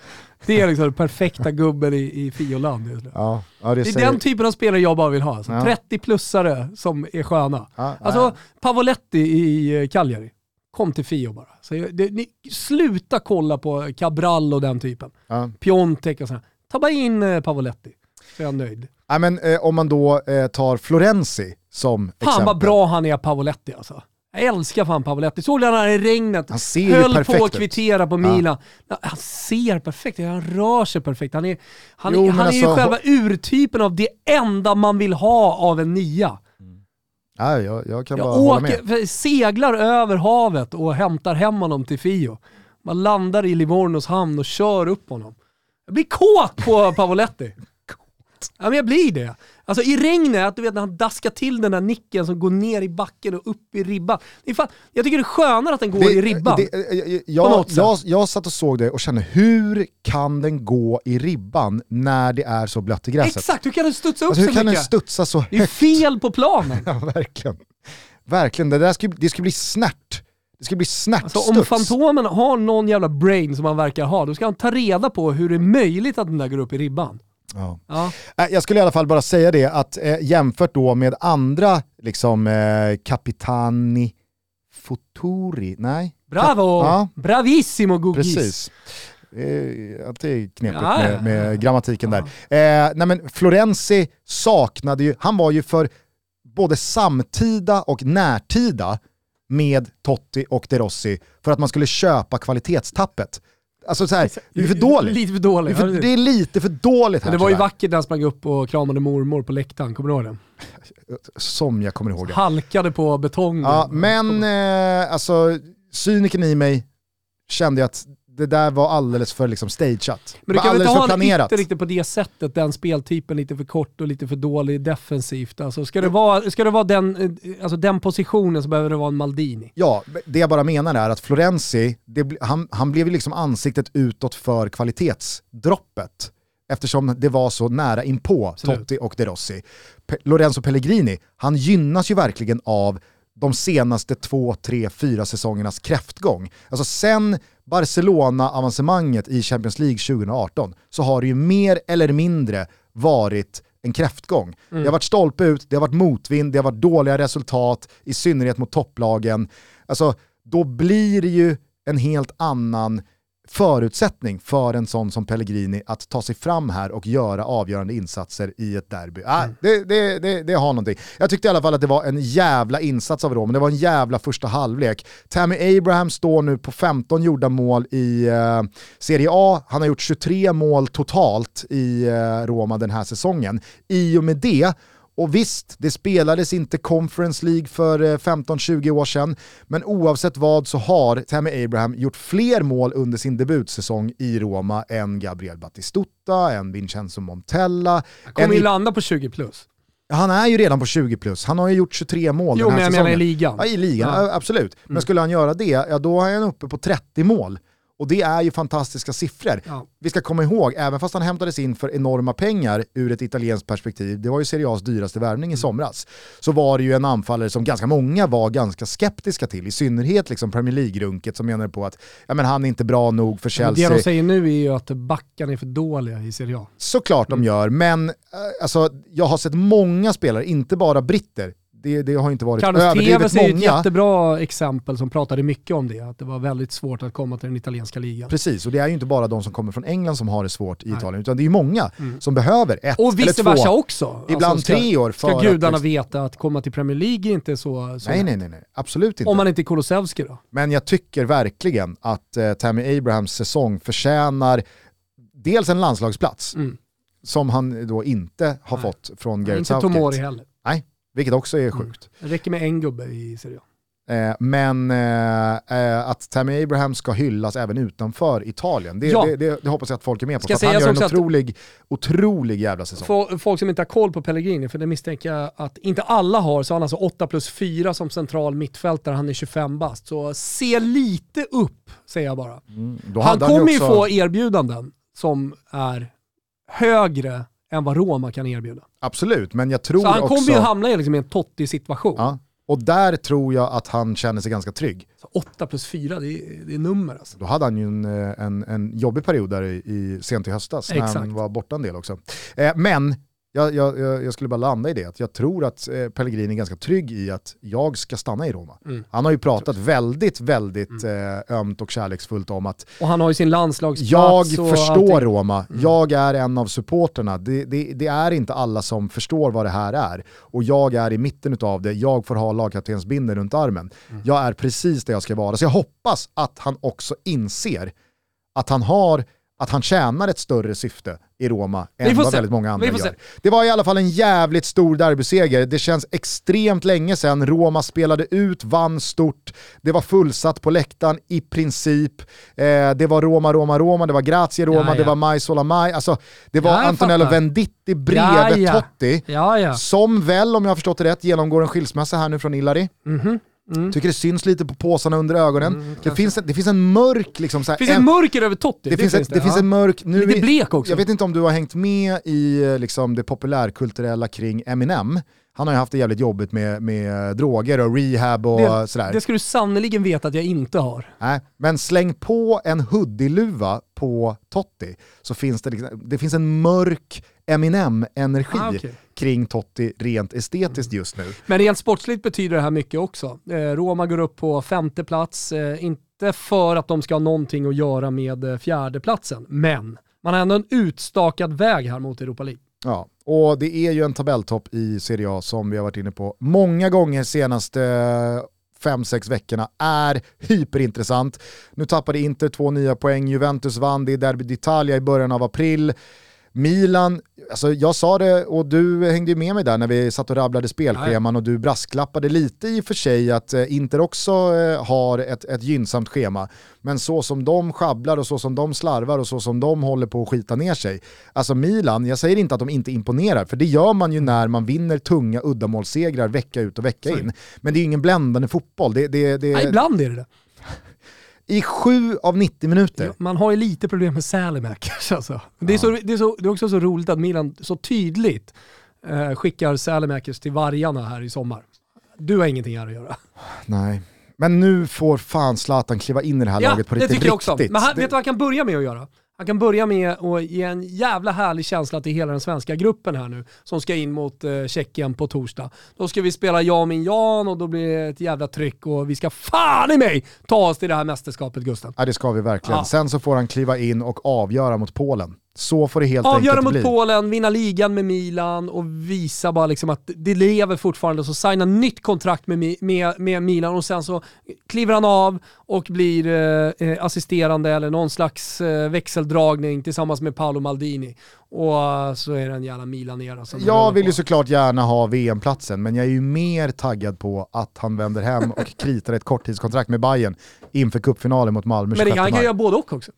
Det är liksom den perfekta gubben i, i Fioland just nu. Ja, ja, det, det är säger... den typen av spelare jag bara vill ha. Alltså. Ja. 30-plussare som är sköna. Alltså Pavoletti i eh, Cagliari. Kom till Fio bara. Så det, ni, sluta kolla på Cabral och den typen. Piontek och sådär. Ta bara in eh, Pavoletti, så är jag nöjd. Ja, men, eh, om man då eh, tar Florenzi som Fan exempel. Vad bra han är Pavoletti alltså. Jag älskar fan Pavoletti. Såg du han i regnet? Han ser höll på att kvittera på Milan. Han ser perfekt Han rör sig perfekt. Han är, han, jo, han är alltså, ju själva urtypen av det enda man vill ha av en nia. Ja, jag, jag kan jag bara åker, hålla med. seglar över havet och hämtar hem honom till Fio. Man landar i Livornos hamn och kör upp honom. Jag blir kåt på Pavoletti. Ja men jag blir det. Alltså i regnet, du vet när han daskar till den där nicken som går ner i backen och upp i ribban. Det är fan, jag tycker det är skönare att den går det, i ribban. Det, jag, jag, jag, jag satt och såg det och kände, hur kan den gå i ribban när det är så blött i gräset? Exakt, hur kan den studsa upp alltså, så hur kan mycket? den studsa så högt? Det är fel på planen. ja verkligen. Verkligen, det där ska, det ska bli snärt. Det ska bli snärtstuds. Alltså om Fantomen har någon jävla brain som han verkar ha, då ska han ta reda på hur det är möjligt att den där går upp i ribban. Ja. ja. Äh, jag skulle i alla fall bara säga det att eh, jämfört då med andra liksom eh, Capitani Futuri, nej? Bravo! Ja. Bravissimo Gugis! Precis. Eh, det är knepigt ja, med, med, grammatiken där. Eh, nej men Florenzi saknade ju, han var ju för både samtida och närtida med Totti och De Rossi för att man skulle köpa kvalitetstappet. Alltså så här, det är för dåligt. Lite för dåligt. Det är, för, det är lite för dåligt här Men Det var ju vackert när han sprang upp och kramade mormor på läktaren, kommer du ihåg det? Som jag kommer ihåg det. Halkade på betong. Ja, men eh, alltså cyniken i mig kände jag att det där var alldeles för liksom stageat. Men du kan väl inte ha planerat. inte riktigt på det sättet, den speltypen lite för kort och lite för dålig defensivt. Alltså, ska, det vara, ska det vara den, eh, alltså, den positionen så behöver det vara en Maldini. Ja, det jag bara menar är att Florenzi, det, han, han blev liksom ansiktet utåt för kvalitetsdroppet eftersom det var så nära inpå Absolut. Totti och De Rossi. Pe Lorenzo Pellegrini, han gynnas ju verkligen av de senaste två, tre, fyra säsongernas kräftgång. Alltså sen Barcelona-avancemanget i Champions League 2018 så har det ju mer eller mindre varit en kräftgång. Mm. Det har varit stolpe ut, det har varit motvind, det har varit dåliga resultat, i synnerhet mot topplagen. Alltså, då blir det ju en helt annan förutsättning för en sån som Pellegrini att ta sig fram här och göra avgörande insatser i ett derby. Ah, mm. det, det, det, det, har någonting. Jag tyckte i alla fall att det var en jävla insats av Rom, det var en jävla första halvlek. Tammy Abraham står nu på 15 gjorda mål i uh, Serie A, han har gjort 23 mål totalt i uh, Roma den här säsongen. I och med det och visst, det spelades inte Conference League för 15-20 eh, år sedan, men oavsett vad så har Tammy Abraham gjort fler mål under sin debutsäsong i Roma än Gabriel Battistutta, än Vincenzo Montella. Han kommer ju landa på 20 plus. Han är ju redan på 20 plus, han har ju gjort 23 mål jo, den här men jag menar i ligan. Ja, i ligan, ja. absolut. Men mm. skulle han göra det, ja då är han uppe på 30 mål. Och det är ju fantastiska siffror. Ja. Vi ska komma ihåg, även fast han hämtades in för enorma pengar ur ett italienskt perspektiv, det var ju Serie A's dyraste värvning i mm. somras, så var det ju en anfallare som ganska många var ganska skeptiska till, i synnerhet liksom Premier League-runket som menade på att ja, men han är inte bra nog för Chelsea. det de säger nu är ju att backarna är för dåliga i Serie A. Såklart mm. de gör, men äh, alltså, jag har sett många spelare, inte bara britter, det, det har inte varit Carlos överdrivet Tevez är ett många. jättebra exempel som pratade mycket om det, att det var väldigt svårt att komma till den italienska ligan. Precis, och det är ju inte bara de som kommer från England som har det svårt i Nej. Italien, utan det är ju många Mm. som behöver ett Och eller vice två. versa också. Ibland Alltså, ska, tre år för Ska gudarna att... veta att komma till Premier League är inte så, så Nej, nej, nej, nej, absolut inte. Om man inte är Kulusevski då. Men jag tycker verkligen att eh, Tammy Abrahams säsong förtjänar dels en landslagsplats, Mm. som han då inte har Nej. fått från Inte Gareth Tomori Southgate. heller. Vilket också är Mm. sjukt. Det räcker med en gubbe i Serie A. Eh, men eh, eh, att Tammy Abraham ska hyllas även utanför Italien, det, Ja. det, det, det hoppas jag att folk är med på. Ska För han gör en otrolig, otrolig jävla säsong. För folk som inte har koll på Pellegrini, för det misstänker jag att inte alla har, så har han alltså 8 plus 4 som central mittfältare, han är 25 bast. Så se lite upp, säger jag bara. Mm, Han kommer ju också- få erbjudanden som är högre än vad Roma kan erbjuda. Absolut, men jag tror Så han också... kommer ju hamna i liksom en Totti-situation. ja, och där tror jag att han känner sig ganska trygg. Så 8 plus 4, det är, det är nummer alltså. Då hade han ju en, eh, en, en jobbig period där i, i sent i höstas när han Exakt. var borta en del också. Eh, men jag, jag, jag skulle bara landa i det, att jag tror att eh, Pellegrini är ganska trygg i att jag ska stanna i Roma. Mm. Han har ju pratat väldigt, väldigt eh, ömt och kärleksfullt om att Och han har ju sin landslagsplats jag och förstår allting. Roma, Mm. jag är en av supporterna. Det, det, det är inte alla som förstår vad det här är. Och jag är i mitten av det, jag får ha lagkaptensbindeln runt armen. Mm. Jag är precis där jag ska vara. Så jag hoppas att han också inser att han har att han tjänar ett större syfte i Roma än vad se. väldigt många andra gör. se. Det var i alla fall en jävligt stor derbyseger. Det känns extremt länge sedan Roma spelade ut, vann stort. Det var fullsatt på läktaren i princip. Eh, det var Roma, Roma, Roma, det var Grazie Roma, Ja, ja. det var Mai Solamai. Alltså, det var Ja, Antonello fattar. Venditti bredvid. Totti. Som väl, om jag har förstått det rätt, genomgår en skilsmässa här nu från Illari. Mhm. Mm. Tycker det syns lite på påsarna under ögonen. Mm, det, finns en, det finns en mörk... Liksom, så här, Det finns en- en mörker över Totti. det, finns, ett, det finns ja. en mörk... Nu Lite blek också. jag vet inte om du har hängt med i liksom, det populärkulturella kring Eminem. Han har ju haft det jävligt jobbigt med, med droger och rehab och Det- sådär. Det ska du sannoliken veta att jag inte har. Nej, men släng på en hoodie-luva på Totti så finns det, liksom, det finns en mörk Eminem-energi Ah, okej. kring Totti rent estetiskt just nu. Men rent sportsligt betyder det här mycket också. Eh, Roma går upp på femte plats, eh, inte för att de ska ha någonting att göra med eh, fjärdeplatsen, men man har ändå en utstakad väg här mot Europa League. Ja, och det är ju en tabelltopp i Serie A som vi har varit inne på många gånger senaste fem sex veckorna är hyperintressant. Nu tappade Inter två nya poäng, Juventus vann det i Derby d'Italia i början av april. Milan, alltså jag sa det och du hängde med mig där när vi satt och rabblade spelscheman och du brasklappade lite i och för sig att eh, Inter också eh, har ett, ett gynnsamt schema. Men så som de sjabblar och så som de slarvar och så som de håller på att skita ner sig. Alltså Milan, jag säger inte att de inte imponerar, för det gör man ju när man vinner tunga uddamålssegrar vecka ut och vecka in. Men det är ju ingen bländande fotboll. Det, det, det, Ja, ibland är det det. I sju av 90 minuter. Ja, Man har ju lite problem med Salimakers alltså. Det är, så, det, är så, det är också så roligt att Milan så tydligt eh, skickar Salimakers till vargarna här i sommar. Du har ingenting här att göra. Nej. Men nu får fan Zlatan kliva in i det här Ja, laget på det riktigt. tycker jag också. Men han, Det- vet du vad han kan börja med att göra? Han kan börja med att ge en jävla härlig känsla till hela den svenska gruppen här nu, som ska in mot eh, Tjeckien på torsdag. Då ska vi spela Jag min Jan och då blir det ett jävla tryck och vi ska fan i mig ta oss till det här mästerskapet Gusten. Ja det ska vi verkligen. Ja. Sen så får han kliva in och avgöra mot Polen. Så får det helt Avgöra enkelt mot bli. Polen, vinna ligan med Milan och visa bara liksom att det lever fortfarande. Så signa nytt kontrakt med, med, med Milan och sen så kliver han av och blir eh, eh, assisterande eller någon slags eh, växeldragning tillsammans med Paolo Maldini. Och eh, så är det en jävla Milan-era som Jag vill ju på. såklart gärna ha VM-platsen, men jag är ju mer taggad på att han vänder hem och kritar ett korttidskontrakt med Bayern inför cupfinalen mot Malmö Men det, 26 han kan göra både och också.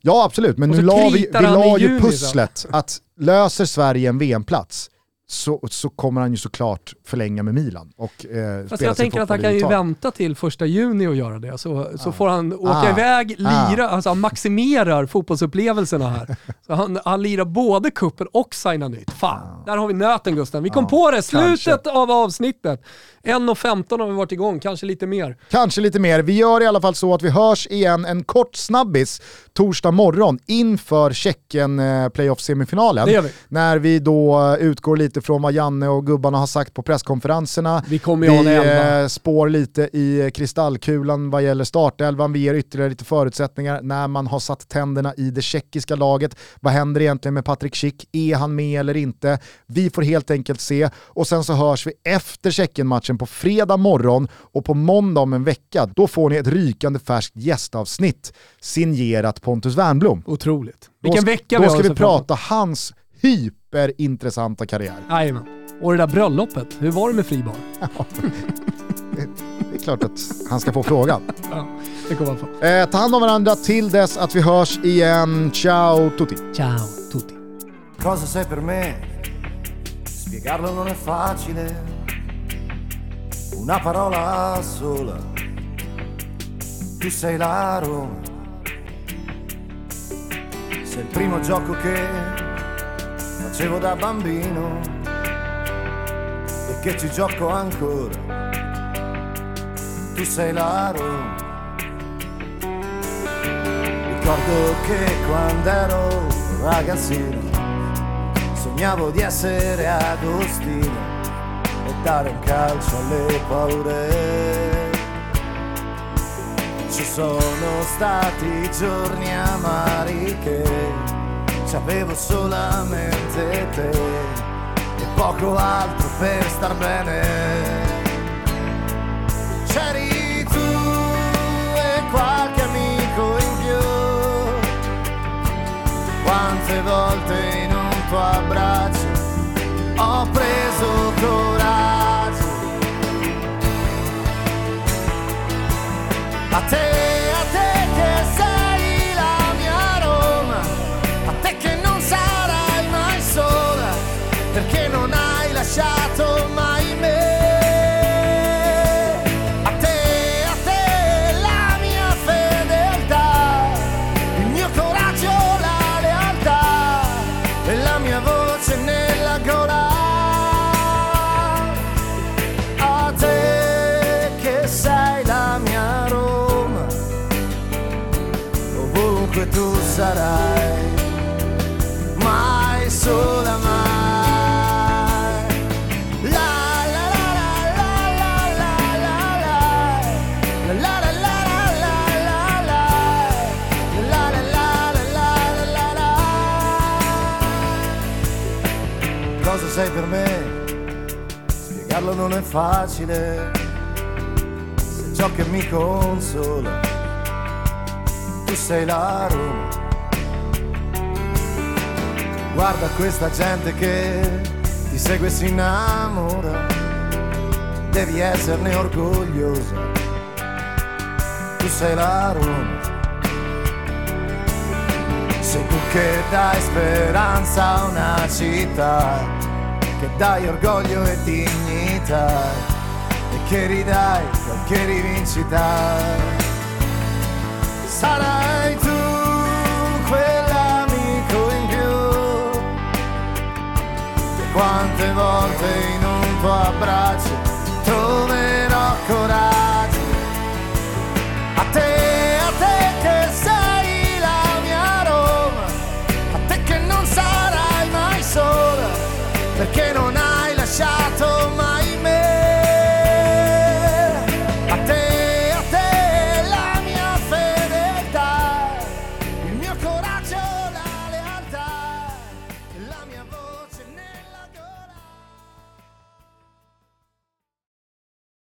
Ja absolut, men nu la vi, vi la ju pusslet att löser Sverige en VM-plats så, så kommer han ju såklart förlänga med Milan och eh, Fast jag tänker att han kan ju vänta till första juni och göra det. Så, så får han åka Ah. iväg, Ah. lira, alltså han maximerar fotbollsupplevelserna här. Så han, han lirar både kuppen och signar nytt. Fan, där har vi nöten Gusten. Vi kom Ja, på det, slutet kanske. av avsnittet. 1.15 har vi varit igång, kanske lite mer. Kanske lite mer. Vi gör i alla fall så att vi hörs igen en kort snabbis torsdag morgon inför Tjeckien eh, playoff-semifinalen. Det gör vi. När vi då eh, utgår lite utifrån vad Janne och gubbarna har sagt på presskonferenserna. Vi kommer ju Vi eh, spår lite i kristallkulan vad gäller startelvan, vi ger ytterligare lite förutsättningar när man har satt tänderna i det tjeckiska laget. Vad händer egentligen med Patrik Schick? Är han med eller inte? Vi får helt enkelt se och sen så hörs vi efter Tjeckien-matchen på fredag morgon och på måndag om en vecka, då får ni ett rykande färskt gästavsnitt signerat Pontus Wernbloom. Otroligt. Då Vilken ska- vecka Då vi har ska vi prata hans hyperintressanta karriär. Jajamän. Och det där bröllopet, hur var det med Fribar? Det är klart att han ska få frågan. Ja, det kommer han få. Eh, ta hand om varandra till dess att vi hörs igen. Ciao tutti! Ciao tutti. Cosa sei per me? Spiegarlo non è facile. Una parola sola. Tu sei la Roma. Sei il primo gioco che facevo da bambino e che ci gioco ancora. Tu sei la Roma. Ricordo che quando ero ragazzino Sognavo di essere Agostino dare un calcio alle paure. Ci sono stati giorni amari che ci avevo solamente te e poco altro per star bene. C'eri tu e qualche amico in più quante volte in un tuo abbraccio ho preso coraggio. take. Facile Se ciò che mi consola Tu sei la Roma. Guarda questa gente che ti segue e si innamora. Devi esserne orgogliosa. Tu sei la Roma. Sei tu che dai speranza a una città, che dai orgoglio e dignità dignità e che ridai qualche rivincita. Sarai tu quell'amico in più che quante volte in un tuo abbraccio troverò coraggio.